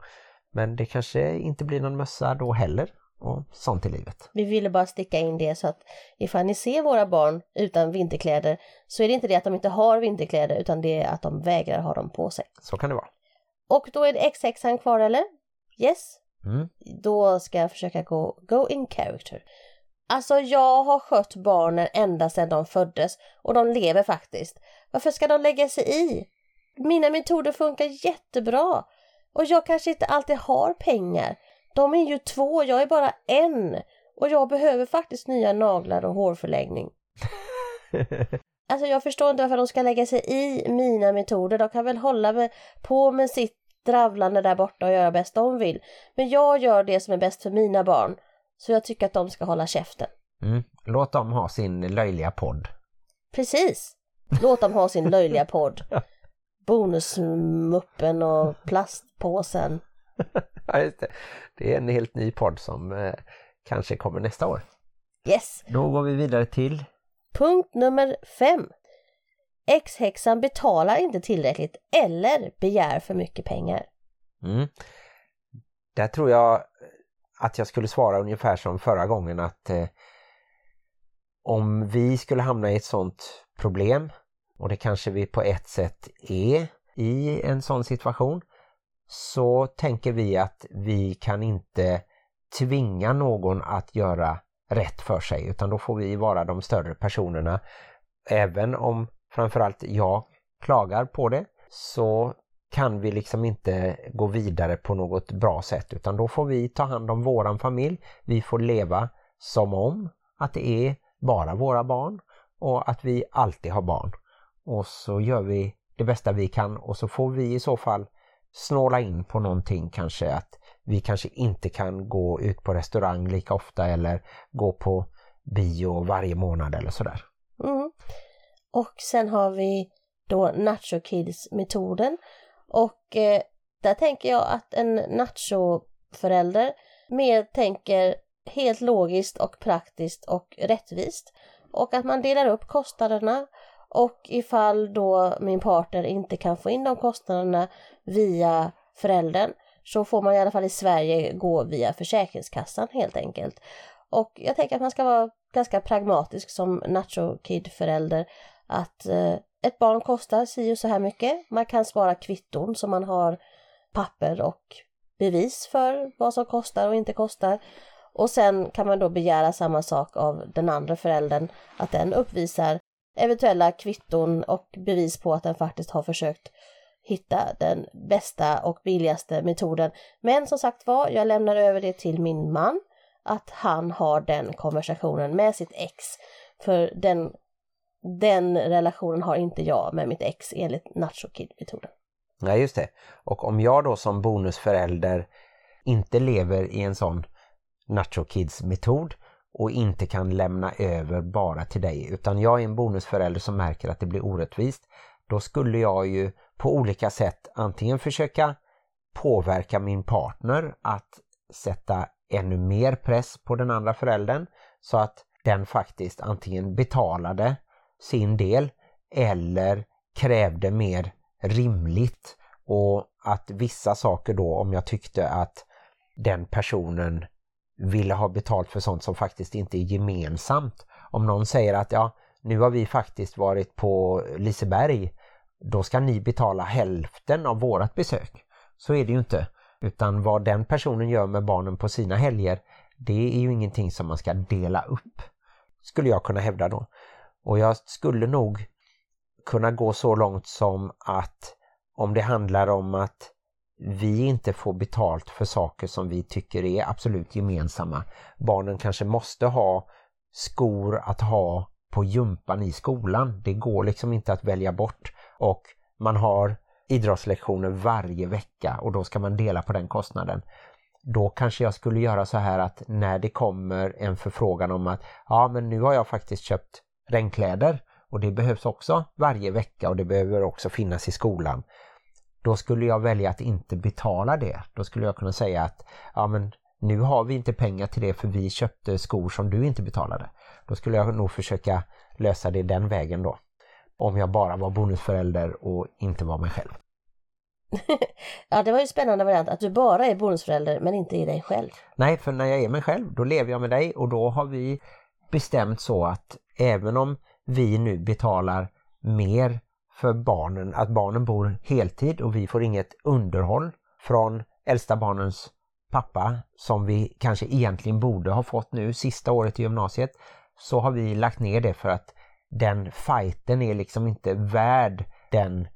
Men det kanske inte blir någon mössa då heller och sånt i livet. Vi ville bara sticka in det så att ifall ni ser våra barn utan vinterkläder så är det inte det att de inte har vinterkläder utan det är att de vägrar ha dem på sig. Så kan det vara. Och då är det X6an kvar eller? Yes? Mm. Då ska jag försöka gå go in character. Alltså jag har skött barnen ända sedan de föddes och de lever faktiskt. Varför ska de lägga sig i? Mina metoder funkar jättebra och jag kanske inte alltid har pengar de är ju två, jag är bara en. Och jag behöver faktiskt nya naglar och hårförlängning. alltså jag förstår inte varför de ska lägga sig i mina metoder. De kan väl hålla på med sitt dravlande där borta och göra bäst de vill. Men jag gör det som är bäst för mina barn. Så jag tycker att de ska hålla käften. Mm. Låt dem ha sin löjliga podd. Precis. Låt dem ha sin löjliga podd. Bonusmuppen och plastpåsen. ja, just det. det är en helt ny podd som eh, kanske kommer nästa år. Yes. Då går vi vidare till... Punkt nummer fem. Ex-häxan betalar inte tillräckligt eller begär för mycket pengar. Mm. Där tror jag att jag skulle svara ungefär som förra gången att eh, om vi skulle hamna i ett sånt problem och det kanske vi på ett sätt är i en sån situation så tänker vi att vi kan inte tvinga någon att göra rätt för sig utan då får vi vara de större personerna. Även om framförallt jag klagar på det så kan vi liksom inte gå vidare på något bra sätt utan då får vi ta hand om våran familj. Vi får leva som om att det är bara våra barn och att vi alltid har barn. Och så gör vi det bästa vi kan och så får vi i så fall snåla in på någonting kanske att vi kanske inte kan gå ut på restaurang lika ofta eller gå på bio varje månad eller sådär. Mm. Och sen har vi då Nacho Kids-metoden och eh, där tänker jag att en nacho-förälder mer tänker helt logiskt och praktiskt och rättvist och att man delar upp kostnaderna och ifall då min partner inte kan få in de kostnaderna via föräldern så får man i alla fall i Sverige gå via Försäkringskassan helt enkelt. Och jag tänker att man ska vara ganska pragmatisk som Nacho Kid-förälder att eh, ett barn kostar si och så här mycket. Man kan spara kvitton så man har papper och bevis för vad som kostar och inte kostar. Och sen kan man då begära samma sak av den andra föräldern, att den uppvisar eventuella kvitton och bevis på att den faktiskt har försökt hitta den bästa och billigaste metoden. Men som sagt var, jag lämnar över det till min man, att han har den konversationen med sitt ex. För den, den relationen har inte jag med mitt ex enligt Nacho Kid-metoden. Nej just det. Och om jag då som bonusförälder inte lever i en sån Nacho Kids metod och inte kan lämna över bara till dig utan jag är en bonusförälder som märker att det blir orättvist då skulle jag ju på olika sätt antingen försöka påverka min partner att sätta ännu mer press på den andra föräldern så att den faktiskt antingen betalade sin del eller krävde mer rimligt och att vissa saker då om jag tyckte att den personen ville ha betalt för sånt som faktiskt inte är gemensamt. Om någon säger att ja, nu har vi faktiskt varit på Liseberg, då ska ni betala hälften av vårat besök. Så är det ju inte. Utan vad den personen gör med barnen på sina helger, det är ju ingenting som man ska dela upp. Skulle jag kunna hävda då. Och jag skulle nog kunna gå så långt som att om det handlar om att vi inte får betalt för saker som vi tycker är absolut gemensamma. Barnen kanske måste ha skor att ha på gympan i skolan. Det går liksom inte att välja bort och man har idrottslektioner varje vecka och då ska man dela på den kostnaden. Då kanske jag skulle göra så här att när det kommer en förfrågan om att ja men nu har jag faktiskt köpt regnkläder och det behövs också varje vecka och det behöver också finnas i skolan då skulle jag välja att inte betala det. Då skulle jag kunna säga att ja men nu har vi inte pengar till det för vi köpte skor som du inte betalade. Då skulle jag nog försöka lösa det den vägen då. Om jag bara var bonusförälder och inte var mig själv. ja, det var ju spännande variant att du bara är bonusförälder men inte är dig själv. Nej, för när jag är mig själv då lever jag med dig och då har vi bestämt så att även om vi nu betalar mer för barnen att barnen bor heltid och vi får inget underhåll från äldsta barnens pappa som vi kanske egentligen borde ha fått nu sista året i gymnasiet så har vi lagt ner det för att den fighten är liksom inte värd den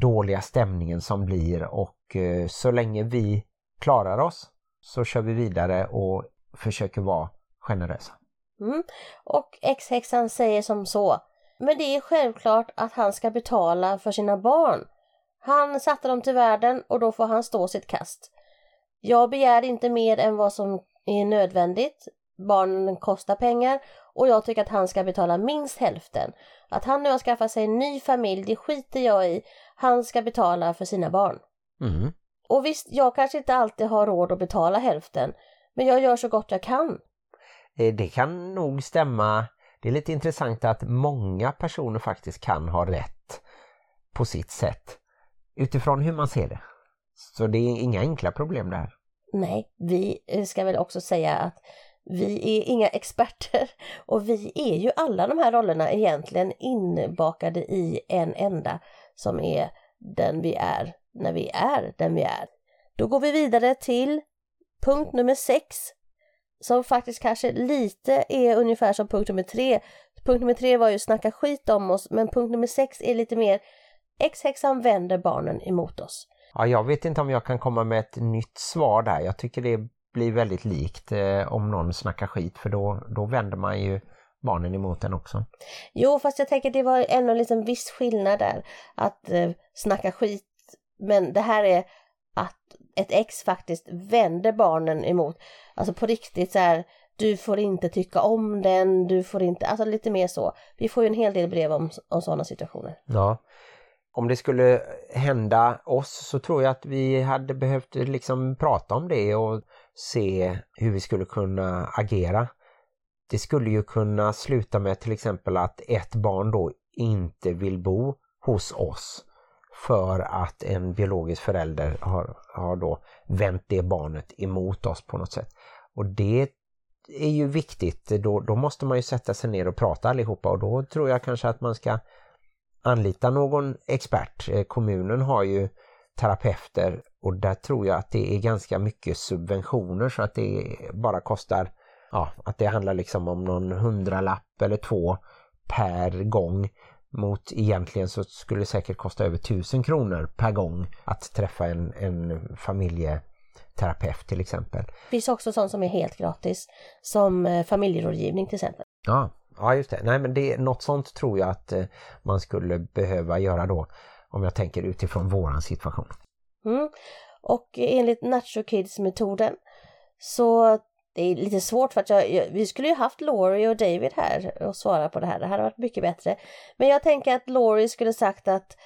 dåliga stämningen som blir och eh, så länge vi klarar oss så kör vi vidare och försöker vara generösa. Mm. Och X-häxan säger som så men det är självklart att han ska betala för sina barn. Han satte dem till världen och då får han stå sitt kast. Jag begär inte mer än vad som är nödvändigt. Barnen kostar pengar och jag tycker att han ska betala minst hälften. Att han nu har skaffat sig en ny familj, det skiter jag i. Han ska betala för sina barn. Mm. Och visst, jag kanske inte alltid har råd att betala hälften, men jag gör så gott jag kan. Eh, det kan nog stämma det är lite intressant att många personer faktiskt kan ha rätt på sitt sätt utifrån hur man ser det. Så det är inga enkla problem det här. Nej, vi eh, ska väl också säga att vi är inga experter och vi är ju alla de här rollerna egentligen inbakade i en enda som är den vi är när vi är den vi är. Då går vi vidare till punkt nummer 6 som faktiskt kanske lite är ungefär som punkt nummer tre. Punkt nummer tre var ju snacka skit om oss men punkt nummer sex är lite mer Ex-häxan vänder barnen emot oss. Ja, jag vet inte om jag kan komma med ett nytt svar där. Jag tycker det blir väldigt likt eh, om någon snackar skit för då, då vänder man ju barnen emot en också. Jo, fast jag tänker det var ändå en liten viss skillnad där. Att eh, snacka skit, men det här är att ett ex faktiskt vänder barnen emot. Alltså på riktigt så här, du får inte tycka om den, du får inte, alltså lite mer så. Vi får ju en hel del brev om, om sådana situationer. Ja, om det skulle hända oss så tror jag att vi hade behövt liksom prata om det och se hur vi skulle kunna agera. Det skulle ju kunna sluta med till exempel att ett barn då inte vill bo hos oss för att en biologisk förälder har, har då vänt det barnet emot oss på något sätt. Och det är ju viktigt, då, då måste man ju sätta sig ner och prata allihopa och då tror jag kanske att man ska anlita någon expert. Eh, kommunen har ju terapeuter och där tror jag att det är ganska mycket subventioner så att det bara kostar, ja, att det handlar liksom om någon hundralapp eller två per gång mot egentligen så skulle det säkert kosta över tusen kronor per gång att träffa en, en familjeterapeut till exempel. Det finns också sånt som är helt gratis som eh, familjerådgivning till exempel. Ja, Ja just det, nej men det, något sånt tror jag att eh, man skulle behöva göra då om jag tänker utifrån våran situation. Mm. Och enligt Nacho Kids-metoden så det är lite svårt för att jag, jag, vi skulle ju haft Laurie och David här och svara på det här. Det hade varit mycket bättre. Men jag tänker att Laurie skulle sagt att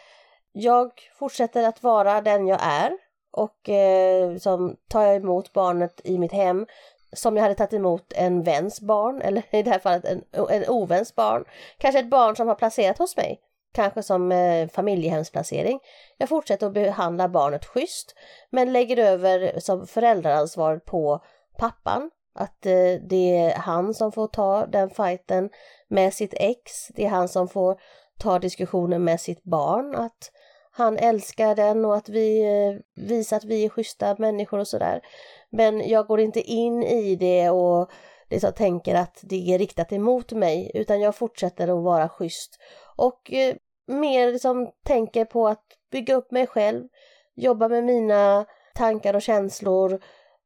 jag fortsätter att vara den jag är och eh, som tar jag emot barnet i mitt hem som jag hade tagit emot en väns barn eller i det här fallet en, en oväns barn. Kanske ett barn som har placerat hos mig. Kanske som eh, familjehemsplacering. Jag fortsätter att behandla barnet schysst men lägger över som föräldraansvaret på pappan. Att eh, det är han som får ta den fighten med sitt ex. Det är han som får ta diskussionen med sitt barn. Att han älskar den och att vi eh, visar att vi är schyssta människor och sådär. Men jag går inte in i det och liksom tänker att det är riktat emot mig utan jag fortsätter att vara schysst. Och eh, mer liksom tänker på att bygga upp mig själv, jobba med mina tankar och känslor,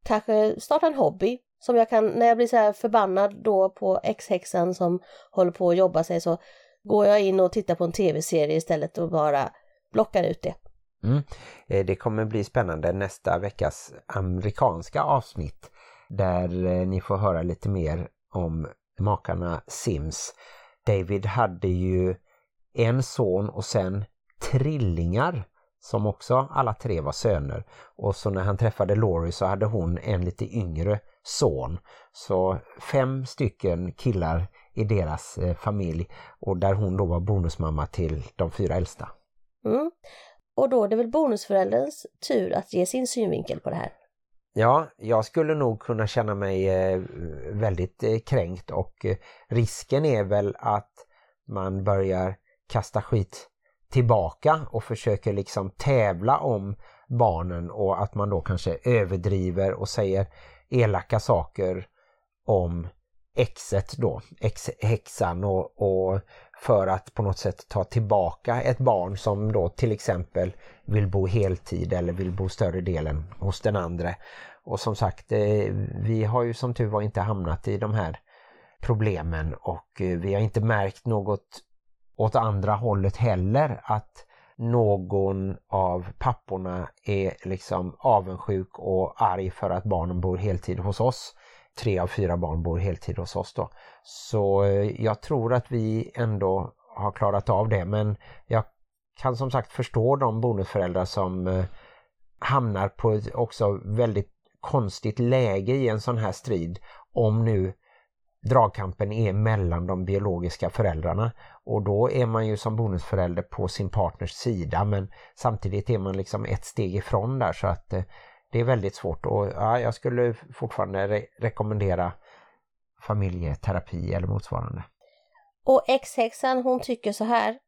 kanske starta en hobby som jag kan, när jag blir så här förbannad då på ex-häxan som håller på att jobba sig så går jag in och tittar på en tv-serie istället och bara blockar ut det. Mm. Eh, det kommer bli spännande nästa veckas amerikanska avsnitt där eh, ni får höra lite mer om makarna Sims. David hade ju en son och sen trillingar som också alla tre var söner. Och så när han träffade Laurie så hade hon en lite yngre son. Så fem stycken killar i deras eh, familj och där hon då var bonusmamma till de fyra äldsta. Mm. Och då är det väl bonusförälderns tur att ge sin synvinkel på det här. Ja, jag skulle nog kunna känna mig eh, väldigt eh, kränkt och risken är väl att man börjar kasta skit tillbaka och försöker liksom tävla om barnen och att man då kanske överdriver och säger elaka saker om exet då, ex-häxan och, och för att på något sätt ta tillbaka ett barn som då till exempel vill bo heltid eller vill bo större delen hos den andra. Och som sagt, eh, vi har ju som tur var inte hamnat i de här problemen och eh, vi har inte märkt något åt andra hållet heller att någon av papporna är liksom avundsjuk och arg för att barnen bor heltid hos oss tre av fyra barn bor heltid hos oss då. Så eh, jag tror att vi ändå har klarat av det men jag kan som sagt förstå de bonusföräldrar som eh, hamnar på ett också väldigt konstigt läge i en sån här strid om nu dragkampen är mellan de biologiska föräldrarna och då är man ju som bonusförälder på sin partners sida men samtidigt är man liksom ett steg ifrån där så att eh, det är väldigt svårt och ja, jag skulle fortfarande re rekommendera familjeterapi eller motsvarande. Och ex-häxan hon tycker så här.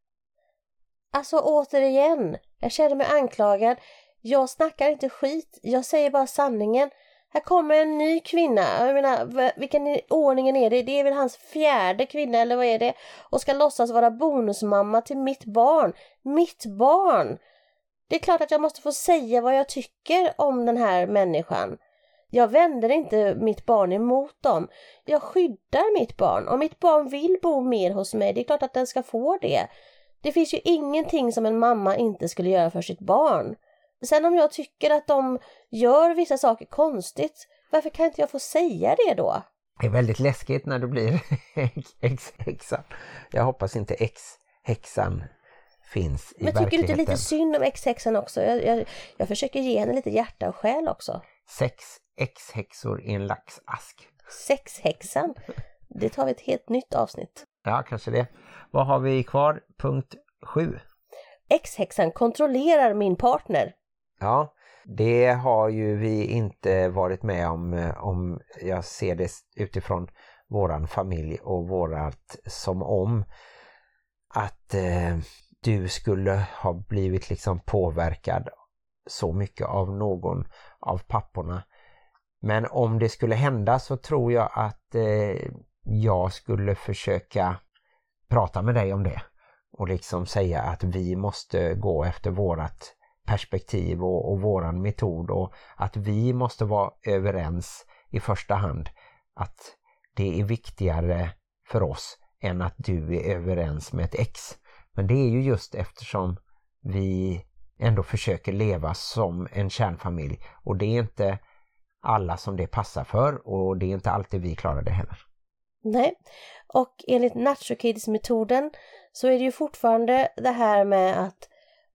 Alltså återigen, jag känner mig anklagad. Jag snackar inte skit, jag säger bara sanningen. Här kommer en ny kvinna, jag menar vilken ordning ordningen är det? Det är väl hans fjärde kvinna eller vad är det? Och ska låtsas vara bonusmamma till mitt barn. Mitt barn! Det är klart att jag måste få säga vad jag tycker om den här människan. Jag vänder inte mitt barn emot dem. Jag skyddar mitt barn. Om mitt barn vill bo mer hos mig, det är klart att den ska få det. Det finns ju ingenting som en mamma inte skulle göra för sitt barn. Sen om jag tycker att de gör vissa saker konstigt, varför kan inte jag få säga det då? Det är väldigt läskigt när du blir ex-häxan. Jag hoppas inte ex-häxan finns i Men tycker du inte lite synd om ex-häxan också? Jag, jag, jag försöker ge henne lite hjärta och själ också. Sex ex-häxor i en laxask. Sexhäxan? Det tar vi ett helt nytt avsnitt. Ja, kanske det. Vad har vi kvar? Punkt 7. Ex-häxan kontrollerar min partner. Ja, det har ju vi inte varit med om eh, om jag ser det utifrån våran familj och vårat som om att eh, du skulle ha blivit liksom påverkad så mycket av någon av papporna. Men om det skulle hända så tror jag att eh, jag skulle försöka prata med dig om det och liksom säga att vi måste gå efter vårat perspektiv och, och våran metod och att vi måste vara överens i första hand att det är viktigare för oss än att du är överens med ett ex. Men det är ju just eftersom vi ändå försöker leva som en kärnfamilj och det är inte alla som det passar för och det är inte alltid vi klarar det heller. Nej, och enligt Nacho Kids-metoden så är det ju fortfarande det här med att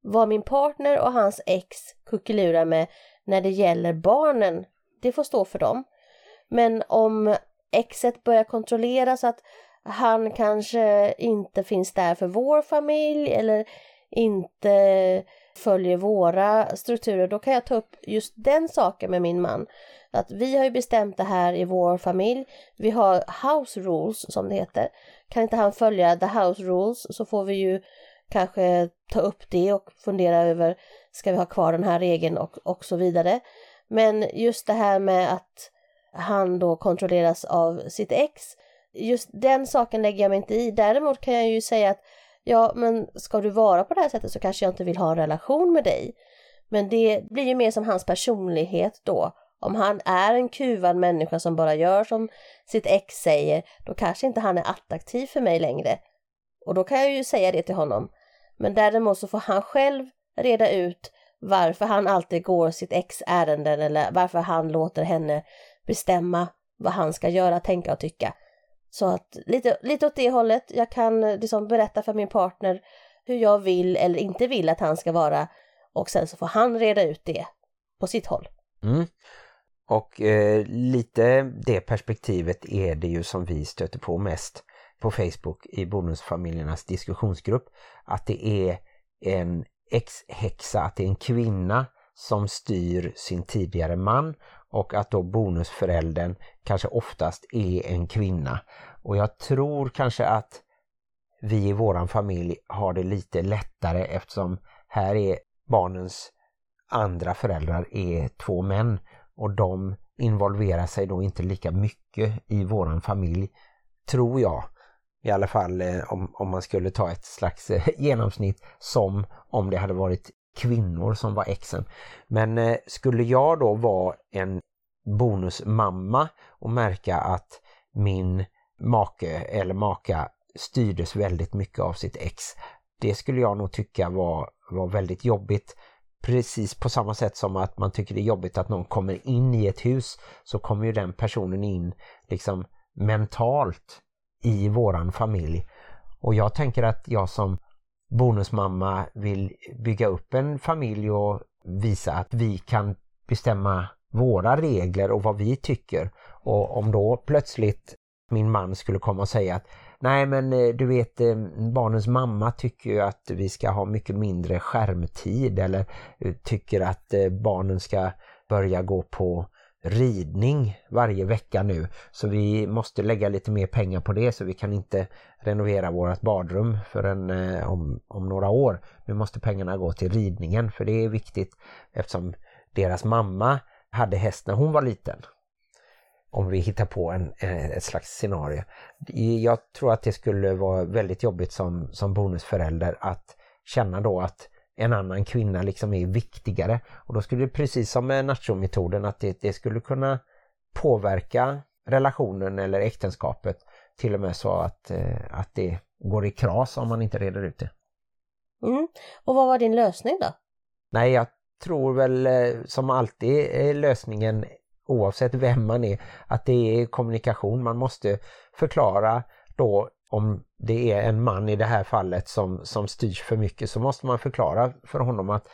vad min partner och hans ex kuckelurar med när det gäller barnen, det får stå för dem. Men om exet börjar kontrollera så att han kanske inte finns där för vår familj eller inte följer våra strukturer, då kan jag ta upp just den saken med min man. Att vi har ju bestämt det här i vår familj. Vi har house rules som det heter. Kan inte han följa the house rules så får vi ju kanske ta upp det och fundera över ska vi ha kvar den här regeln och, och så vidare. Men just det här med att han då kontrolleras av sitt ex, just den saken lägger jag mig inte i. Däremot kan jag ju säga att ja, men ska du vara på det här sättet så kanske jag inte vill ha en relation med dig. Men det blir ju mer som hans personlighet då. Om han är en kuvad människa som bara gör som sitt ex säger, då kanske inte han är attraktiv för mig längre. Och då kan jag ju säga det till honom. Men däremot så får han själv reda ut varför han alltid går sitt ex ärenden eller varför han låter henne bestämma vad han ska göra, tänka och tycka. Så att lite, lite åt det hållet, jag kan eh, liksom berätta för min partner hur jag vill eller inte vill att han ska vara och sen så får han reda ut det på sitt håll. Mm. Och eh, lite det perspektivet är det ju som vi stöter på mest på Facebook i bonusfamiljernas diskussionsgrupp. Att det är en ex-häxa, att det är en kvinna som styr sin tidigare man och att då bonusföräldern kanske oftast är en kvinna. Och jag tror kanske att vi i våran familj har det lite lättare eftersom här är barnens andra föräldrar är två män och de involverar sig då inte lika mycket i våran familj, tror jag. I alla fall eh, om, om man skulle ta ett slags eh, genomsnitt som om det hade varit kvinnor som var exen. Men eh, skulle jag då vara en bonusmamma och märka att min make eller maka styrdes väldigt mycket av sitt ex. Det skulle jag nog tycka var, var väldigt jobbigt. Precis på samma sätt som att man tycker det är jobbigt att någon kommer in i ett hus så kommer ju den personen in liksom mentalt i våran familj. Och jag tänker att jag som bonusmamma vill bygga upp en familj och visa att vi kan bestämma våra regler och vad vi tycker. Och om då plötsligt min man skulle komma och säga att nej men eh, du vet eh, barnens mamma tycker ju att vi ska ha mycket mindre skärmtid eller eh, tycker att barnen ska börja gå på ridning varje vecka nu så vi måste lägga lite mer pengar på det så vi kan inte renovera vårt badrum förrän eh, om, om några år. Nu måste pengarna gå till ridningen för det är viktigt eftersom deras mamma hade häst när hon var liten. Om vi hittar på en, eh, ett slags scenario. Jag tror att det skulle vara väldigt jobbigt som, som bonusförälder att känna då att en annan kvinna liksom är viktigare. Och då skulle det precis som med nacho-metoden att det, det, skulle kunna påverka relationen eller äktenskapet till och med så att, eh, att det går i kras om man inte reder ut det. Mm. Och vad var din lösning då? Nej, jag tror väl eh, som alltid är lösningen oavsett vem man är att det är kommunikation. Man måste förklara då om det är en man i det här fallet som, som styrs för mycket så måste man förklara för honom att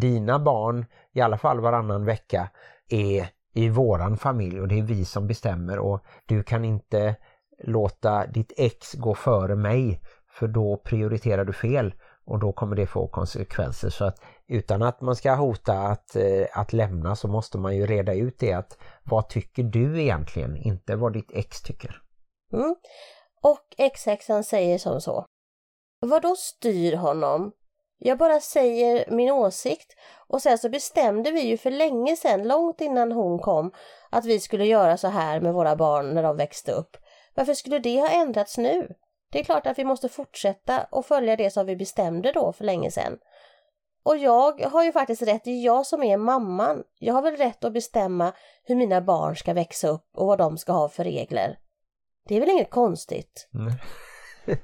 dina barn i alla fall varannan vecka är i våran familj och det är vi som bestämmer och du kan inte låta ditt ex gå före mig för då prioriterar du fel och då kommer det få konsekvenser så att utan att man ska hota att, eh, att lämna så måste man ju reda ut det att vad tycker du egentligen, inte vad ditt ex tycker. Mm. Och X-häxan säger som så. Vad då styr honom? Jag bara säger min åsikt och sen så bestämde vi ju för länge sedan, långt innan hon kom, att vi skulle göra så här med våra barn när de växte upp. Varför skulle det ha ändrats nu? Det är klart att vi måste fortsätta och följa det som vi bestämde då för länge sedan. Och jag har ju faktiskt rätt, det är jag som är mamman. Jag har väl rätt att bestämma hur mina barn ska växa upp och vad de ska ha för regler. Det är väl inget konstigt? Mm.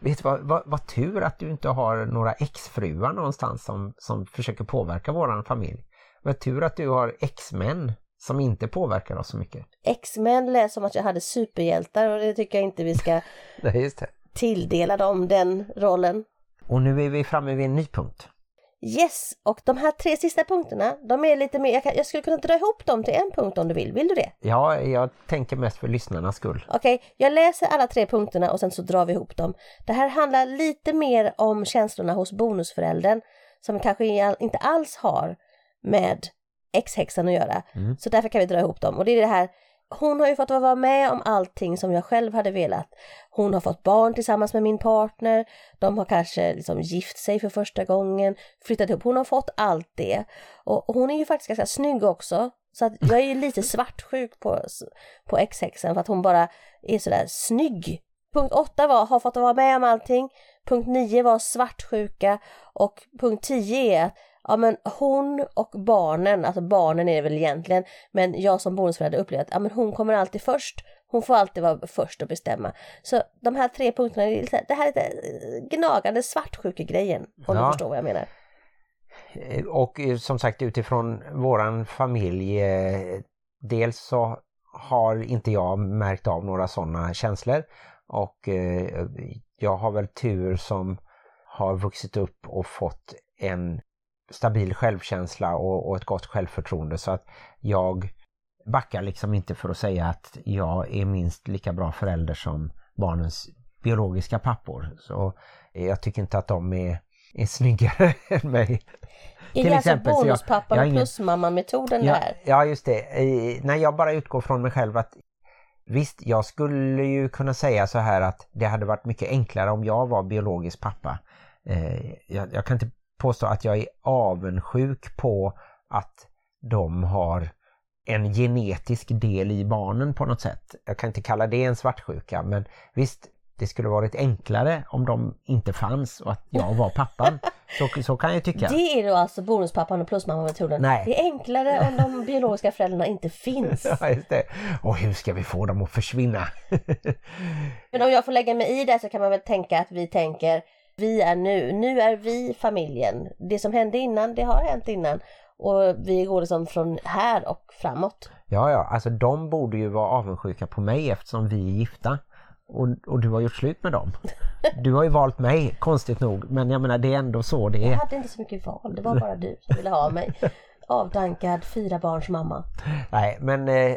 Vet du vad, vad, vad, tur att du inte har några exfruar någonstans som, som försöker påverka våran familj. Vad tur att du har exmän som inte påverkar oss så mycket. X-Men lät som att jag hade superhjältar och det tycker jag inte vi ska Nej, tilldela dem den rollen. Och nu är vi framme vid en ny punkt. Yes, och de här tre sista punkterna, de är lite mer, jag, kan, jag skulle kunna dra ihop dem till en punkt om du vill, vill du det? Ja, jag tänker mest för lyssnarnas skull. Okej, okay, jag läser alla tre punkterna och sen så drar vi ihop dem. Det här handlar lite mer om känslorna hos bonusföräldern som kanske inte alls har med ex-häxan att göra. Mm. Så därför kan vi dra ihop dem. Och det är det här, hon har ju fått vara med om allting som jag själv hade velat. Hon har fått barn tillsammans med min partner, de har kanske liksom gift sig för första gången, flyttat ihop, hon har fått allt det. Och hon är ju faktiskt ganska snygg också, så att jag är ju lite svartsjuk på, på ex-häxan för att hon bara är sådär snygg. Punkt 8 var har fått vara med om allting, punkt 9 var svartsjuka och punkt 10 är att ja men hon och barnen, alltså barnen är det väl egentligen, men jag som bonusförälder upplever att ja, men hon kommer alltid först. Hon får alltid vara först att bestämma. Så de här tre punkterna, det här är det gnagande svartsjuke-grejen, om ja. du förstår vad jag menar. Eh, och eh, som sagt utifrån våran familj, eh, dels så har inte jag märkt av några sådana känslor och jag har väl tur som har vuxit upp och fått en stabil självkänsla och, och ett gott självförtroende så att jag backar liksom inte för att säga att jag är minst lika bra förälder som barnens biologiska pappor. Så jag tycker inte att de är, är snyggare än mig. Är Till det alltså exempel, alltså bonuspappan och plusmamma-metoden ja, där? Ja, just det. När jag bara utgår från mig själv att visst, jag skulle ju kunna säga så här att det hade varit mycket enklare om jag var biologisk pappa. Eh, jag, jag kan inte påstå att jag är avundsjuk på att de har en genetisk del i barnen på något sätt. Jag kan inte kalla det en svartsjuka men visst, det skulle varit enklare om de inte fanns och att jag var pappan. Så, så kan jag tycka. Det är då alltså bonuspappan och plusmamma-metoden. Nej. Det är enklare om de biologiska föräldrarna inte finns. Ja, just det. Och hur ska vi få dem att försvinna? men om jag får lägga mig i det så kan man väl tänka att vi tänker vi är nu, nu är vi familjen. Det som hände innan, det har hänt innan. Och vi går liksom från här och framåt. Ja, ja, alltså de borde ju vara avundsjuka på mig eftersom vi är gifta. Och, och du har gjort slut med dem. Du har ju valt mig, konstigt nog. Men jag menar, det är ändå så det är. Jag hade inte så mycket val, det var bara du som ville ha mig. Avdankad fyra barns mamma. Nej, men eh,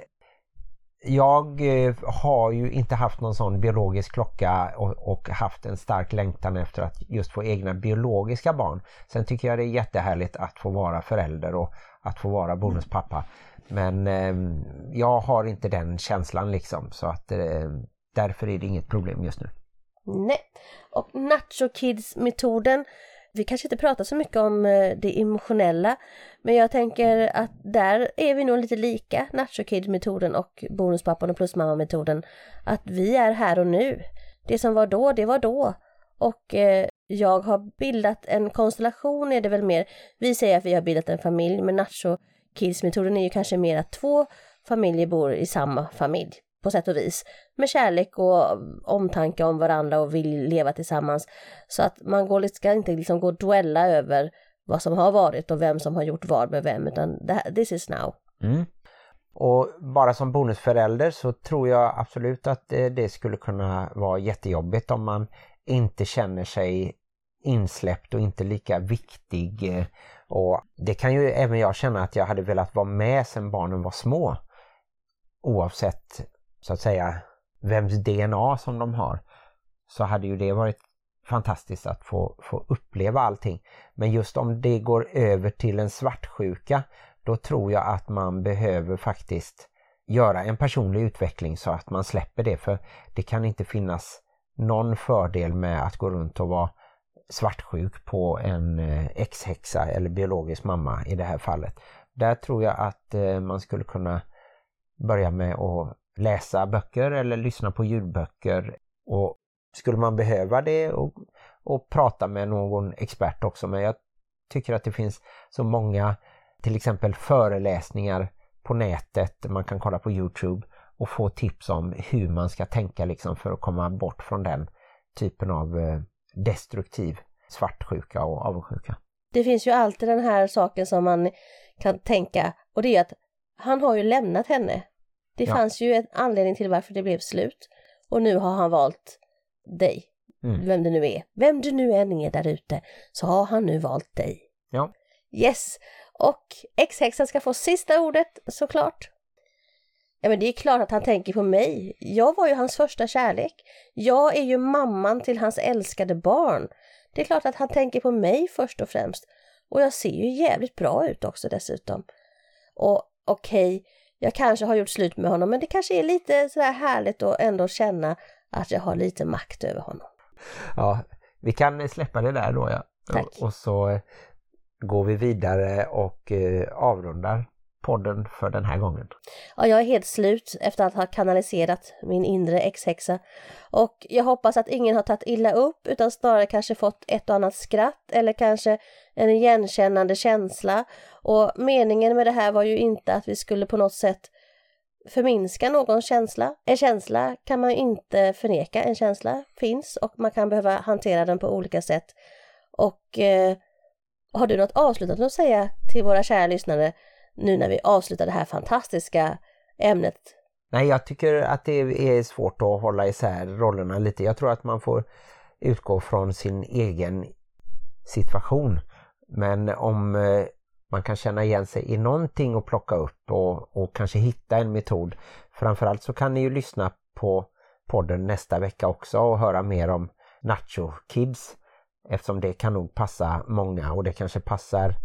jag eh, har ju inte haft någon sån biologisk klocka och, och, haft en stark längtan efter att just få egna biologiska barn. Sen tycker jag det är jättehärligt att få vara förälder och att få vara bonuspappa. Men eh, jag har inte den känslan liksom så att eh, därför är det inget problem just nu. Nej, och Nacho Kids-metoden vi kanske inte pratar så mycket om eh, det emotionella, men jag tänker att där är vi nog lite lika, Nacho Kid-metoden och Bonuspappan och Plusmamma-metoden. Att vi är här och nu. Det som var då, det var då. Och eh, jag har bildat en konstellation är det väl mer. Vi säger att vi har bildat en familj, men Nacho Kids-metoden är ju kanske mer att två familjer bor i samma familj på sätt och vis. Med kärlek och omtanke om varandra och vill leva tillsammans. Så att man går, ska inte liksom gå och duella över vad som har varit och vem som har gjort vad med vem, utan this is now. Mm. Och bara som bonusförälder så tror jag absolut att det skulle kunna vara jättejobbigt om man inte känner sig insläppt och inte lika viktig. Och det kan ju även jag känna att jag hade velat vara med sedan barnen var små. Oavsett så att säga vems DNA som de har så hade ju det varit fantastiskt att få, få uppleva allting. Men just om det går över till en svartsjuka då tror jag att man behöver faktiskt göra en personlig utveckling så att man släpper det för det kan inte finnas någon fördel med att gå runt och vara svartsjuk på en eh, ex-häxa eller biologisk mamma i det här fallet. Där tror jag att eh, man skulle kunna börja med att läsa böcker eller lyssna på ljudböcker och skulle man behöva det och, och prata med någon expert också men jag tycker att det finns så många till exempel föreläsningar på nätet, man kan kolla på Youtube och få tips om hur man ska tänka liksom för att komma bort från den typen av eh, destruktiv svartsjuka och avundsjuka. Det finns ju alltid den här saken som man kan tänka och det är att han har ju lämnat henne. Det ja. fanns ju en anledning till varför det blev slut. Och nu har han valt dig. Mm. Vem det nu är. Vem du nu än är där ute så har han nu valt dig. Ja. Yes. Och ex-häxan ska få sista ordet såklart. Ja men det är klart att han tänker på mig. Jag var ju hans första kärlek. Jag är ju mamman till hans älskade barn. Det är klart att han tänker på mig först och främst. Och jag ser ju jävligt bra ut också dessutom. Och okej, okay, jag kanske har gjort slut med honom men det kanske är lite sådär härligt att ändå känna att jag har lite makt över honom. Ja, vi kan släppa det där då ja. Tack. Och så går vi vidare och eh, avrundar podden för den här gången. Ja, jag är helt slut efter att ha kanaliserat min inre ex-häxa. Och jag hoppas att ingen har tagit illa upp utan snarare kanske fått ett och annat skratt eller kanske en igenkännande känsla. Och meningen med det här var ju inte att vi skulle på något sätt förminska någon känsla. En känsla kan man inte förneka, en känsla finns och man kan behöva hantera den på olika sätt. Och eh, har du något avslutande att säga till våra kära lyssnare nu när vi avslutar det här fantastiska ämnet? Nej, jag tycker att det är svårt att hålla isär rollerna lite. Jag tror att man får utgå från sin egen situation. Men om eh, man kan känna igen sig i någonting och plocka upp och, och kanske hitta en metod. Framförallt så kan ni ju lyssna på podden nästa vecka också och höra mer om Nacho Kids. Eftersom det kan nog passa många och det kanske passar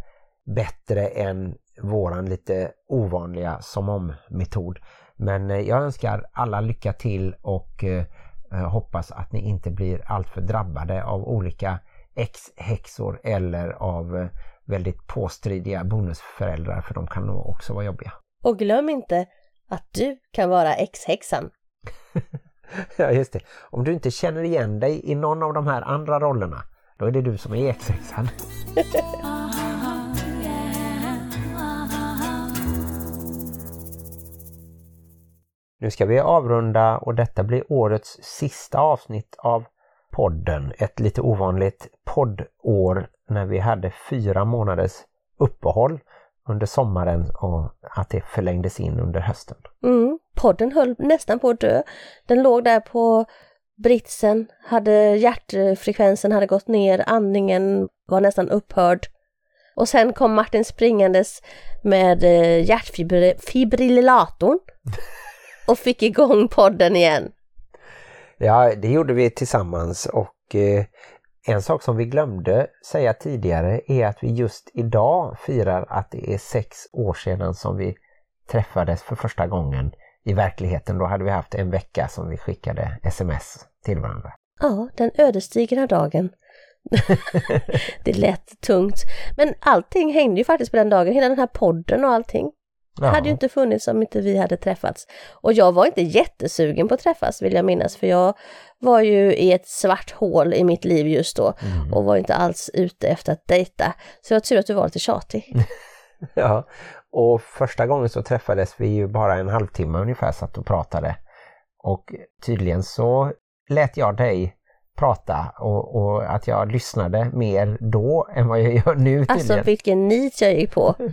bättre än våran lite ovanliga som om-metod. Men eh, jag önskar alla lycka till och eh, eh, hoppas att ni inte blir alltför drabbade av olika ex-häxor eller av väldigt påstridiga bonusföräldrar för de kan nog också vara jobbiga. Och glöm inte att du kan vara ex-häxan. ja just det. Om du inte känner igen dig i någon av de här andra rollerna då är det du som är ex-häxan. Nu ska vi avrunda och detta blir årets sista avsnitt av podden. Ett lite ovanligt poddår när vi hade fyra månaders uppehåll under sommaren och att det förlängdes in under hösten. Mm, podden höll nästan på att dö. Den låg där på britsen, hade hjärtfrekvensen hade gått ner, andningen var nästan upphörd. Och sen kom Martin springandes med eh, hjärtfibrillatorn och fick igång podden igen. Ja, det gjorde vi tillsammans och eh, en sak som vi glömde säga tidigare är att vi just idag firar att det är sex år sedan som vi träffades för första gången i verkligheten. Då hade vi haft en vecka som vi skickade sms till varandra. Ja, den ödesdigra dagen. det lät tungt. Men allting hängde ju faktiskt på den dagen, hela den här podden och allting. Det hade ju inte funnits om inte vi hade träffats. Och jag var inte jättesugen på att träffas vill jag minnas, för jag var ju i ett svart hål i mitt liv just då Mm. och var inte alls ute efter att dejta. Så jag tur att du var lite tjatig. Ja, och första gången så träffades vi ju bara en halvtimme ungefär satt och pratade. Och tydligen så lät jag dig prata och, och att jag lyssnade mer då än vad jag gör nu Alltså tydligen. vilken nit jag gick på.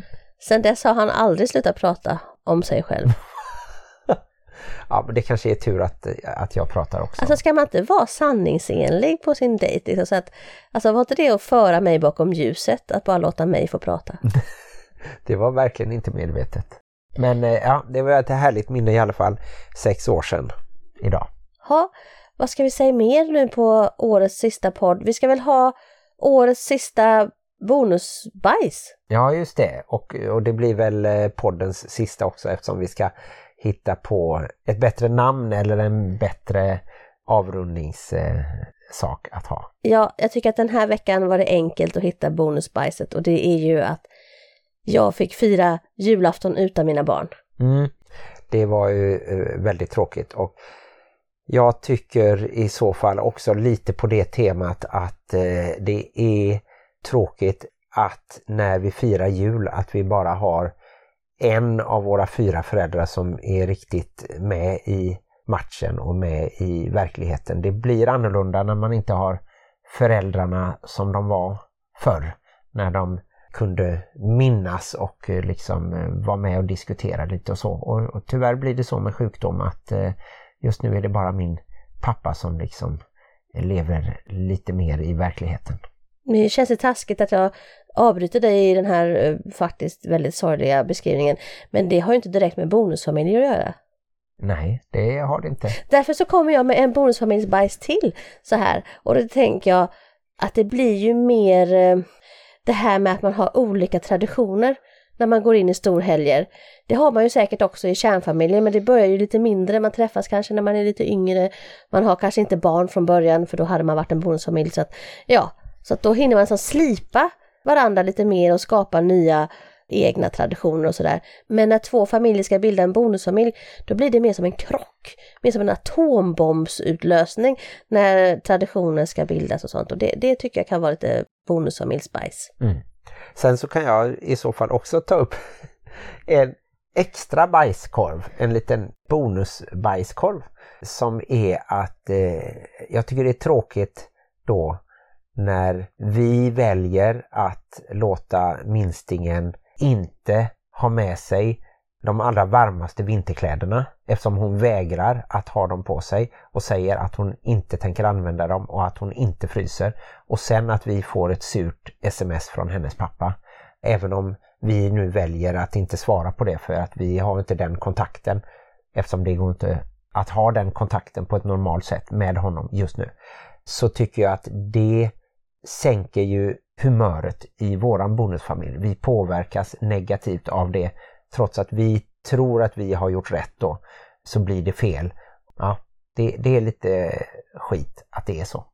Sen dess har han aldrig slutat prata om sig själv. Ja, men det kanske är tur att, att jag pratar också. Alltså ska man inte vara sanningsenlig på sin dejt? Liksom, så att, alltså var inte det att föra mig bakom ljuset, att bara låta mig få prata? Det var verkligen inte medvetet. Men eh, ja, det var ett härligt minne i alla fall. Sex år sedan idag. Ha, vad ska vi säga mer nu på årets sista podd? Vi ska väl ha årets sista bonusbajs? Ja, just det. Och, och det blir väl eh, poddens sista också eftersom vi ska hitta på ett bättre namn eller en bättre avrundningssak att ha. Ja, jag tycker att den här veckan var det enkelt att hitta bonusbajset och det är ju att jag fick fira julafton utan mina barn. Mm. Det var ju eh, väldigt tråkigt och jag tycker i så fall också lite på det temat att eh, det är tråkigt att när vi firar jul att vi bara har en av våra fyra föräldrar som är riktigt med i matchen och med i verkligheten. Det blir annorlunda när man inte har föräldrarna som de var förr. När de kunde minnas och eh, liksom eh, vara med och diskutera lite och så. Och, och tyvärr blir det så med sjukdom att eh, just nu är det bara min pappa som liksom lever lite mer i verkligheten. Nu känns det taskigt att jag avbryter dig i den här eh, faktiskt väldigt sorgliga beskrivningen. Men det har ju inte direkt med bonusfamiljer att göra. Nej, det har det inte. Därför så kommer jag med en bonusfamiljsbajs till så här. Och då tänker jag att det blir ju mer eh, det här med att man har olika traditioner när man går in i storhelger. Det har man ju säkert också i kärnfamiljen men det börjar ju lite mindre, man träffas kanske när man är lite yngre. Man har kanske inte barn från början för då hade man varit en bonusfamilj så att ja, så att då hinner man så slipa varandra lite mer och skapa nya egna traditioner och sådär. Men när två familjer ska bilda en bonusfamilj, då blir det mer som en krock, mer som en atombombsutlösning när traditioner ska bildas och sånt. Och det, det tycker jag kan vara lite bonusfamiljsbajs. Mm. Sen så kan jag i så fall också ta upp en extra bajskorv, en liten bonusbajskorv som är att eh, jag tycker det är tråkigt då när vi väljer att låta minstingen inte ha med sig de allra varmaste vinterkläderna eftersom hon vägrar att ha dem på sig och säger att hon inte tänker använda dem och att hon inte fryser. Och sen att vi får ett surt sms från hennes pappa. Även om vi nu väljer att inte svara på det för att vi har inte den kontakten eftersom det går inte att ha den kontakten på ett normalt sätt med honom just nu. Så tycker jag att det sänker ju humöret i våran bonusfamilj. Vi påverkas negativt av det trots att vi tror att vi har gjort rätt då så blir det fel. Ja, det, det är lite skit att det är så.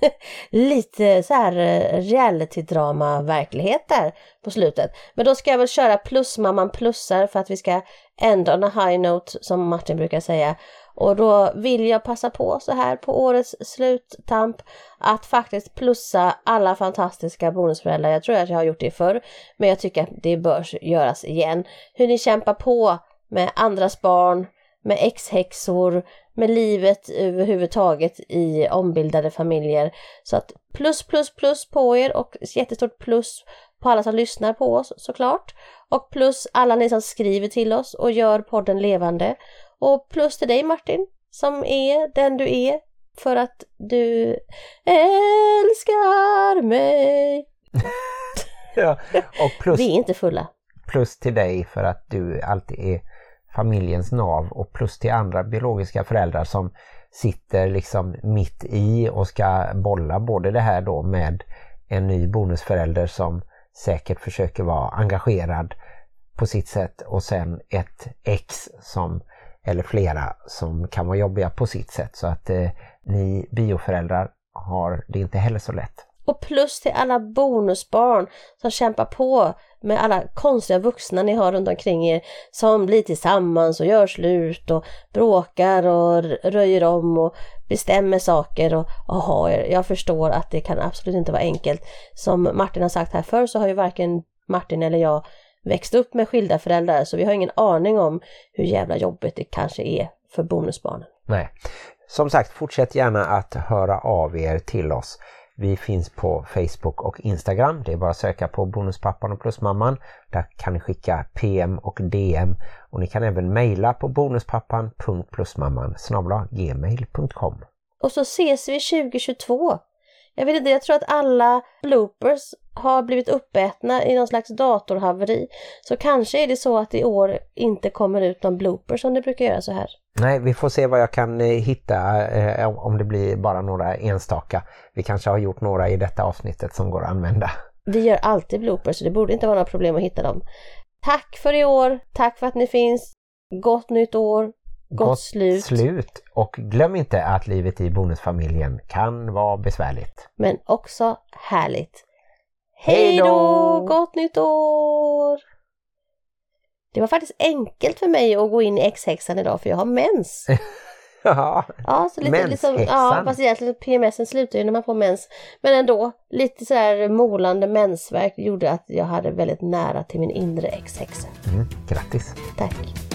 lite så här eh, reality-drama verklighet där på slutet. Men då ska jag väl köra plusmamman plussar för att vi ska end on a high note som Martin brukar säga. Och då vill jag passa på så här på årets sluttamp att faktiskt plussa alla fantastiska bonusföräldrar. Jag tror att jag har gjort det förr, men jag tycker att det bör göras igen. Hur ni kämpar på med andras barn, med ex-häxor, med livet överhuvudtaget i ombildade familjer. Så att plus, plus, plus på er och jättestort plus på alla som lyssnar på oss såklart. Och plus alla ni som skriver till oss och gör podden levande. Och plus till dig Martin, som är den du är för att du älskar mig. Ja, och plus, Vi är inte fulla. plus till dig för att du alltid är familjens nav och plus till andra biologiska föräldrar som sitter liksom mitt i och ska bolla både det här då med en ny bonusförälder som säkert försöker vara engagerad på sitt sätt och sen ett ex som eller flera som kan vara jobbiga på sitt sätt så att eh, ni bioföräldrar har det inte heller så lätt. Och plus till alla bonusbarn som kämpar på med alla konstiga vuxna ni har runt omkring er som blir tillsammans och gör slut och bråkar och röjer om och bestämmer saker och aha, jag förstår att det kan absolut inte vara enkelt. Som Martin har sagt här förr så har ju varken Martin eller jag växt upp med skilda föräldrar så vi har ingen aning om hur jävla jobbigt det kanske är för bonusbarnen. Nej. Som sagt, fortsätt gärna att höra av er till oss. Vi finns på Facebook och Instagram. Det är bara att söka på Bonuspappan och Plusmamman. Där kan ni skicka PM och DM. Och ni kan även mejla på bonuspappan.plusmamman gmail.com. Och så ses vi 2022. Jag vet inte, jag tror att alla bloopers har blivit uppätna i någon slags datorhaveri. Så kanske är det så att i år inte kommer ut någon bloopers som det brukar göra så här. Nej, vi får se vad jag kan eh, hitta eh, om det blir bara några enstaka. Vi kanske har gjort några i detta avsnittet som går att använda. Vi gör alltid bloopers så det borde inte vara några problem att hitta dem. Tack för i år, tack för att ni finns. Gott nytt år, gott, gott slut. slut. Och glöm inte att livet i bonusfamiljen kan vara besvärligt. Men också härligt. Hej då! Gott nytt år! Det var faktiskt enkelt för mig att gå in i X-häxan idag för jag har mens. ja, ja, så lite, liksom, ja, fast egentligen PMSen slutar ju när man får mens. Men ändå, lite så här molande mensvärk gjorde att jag hade väldigt nära till min inre X-häxa. Mm, grattis! Tack!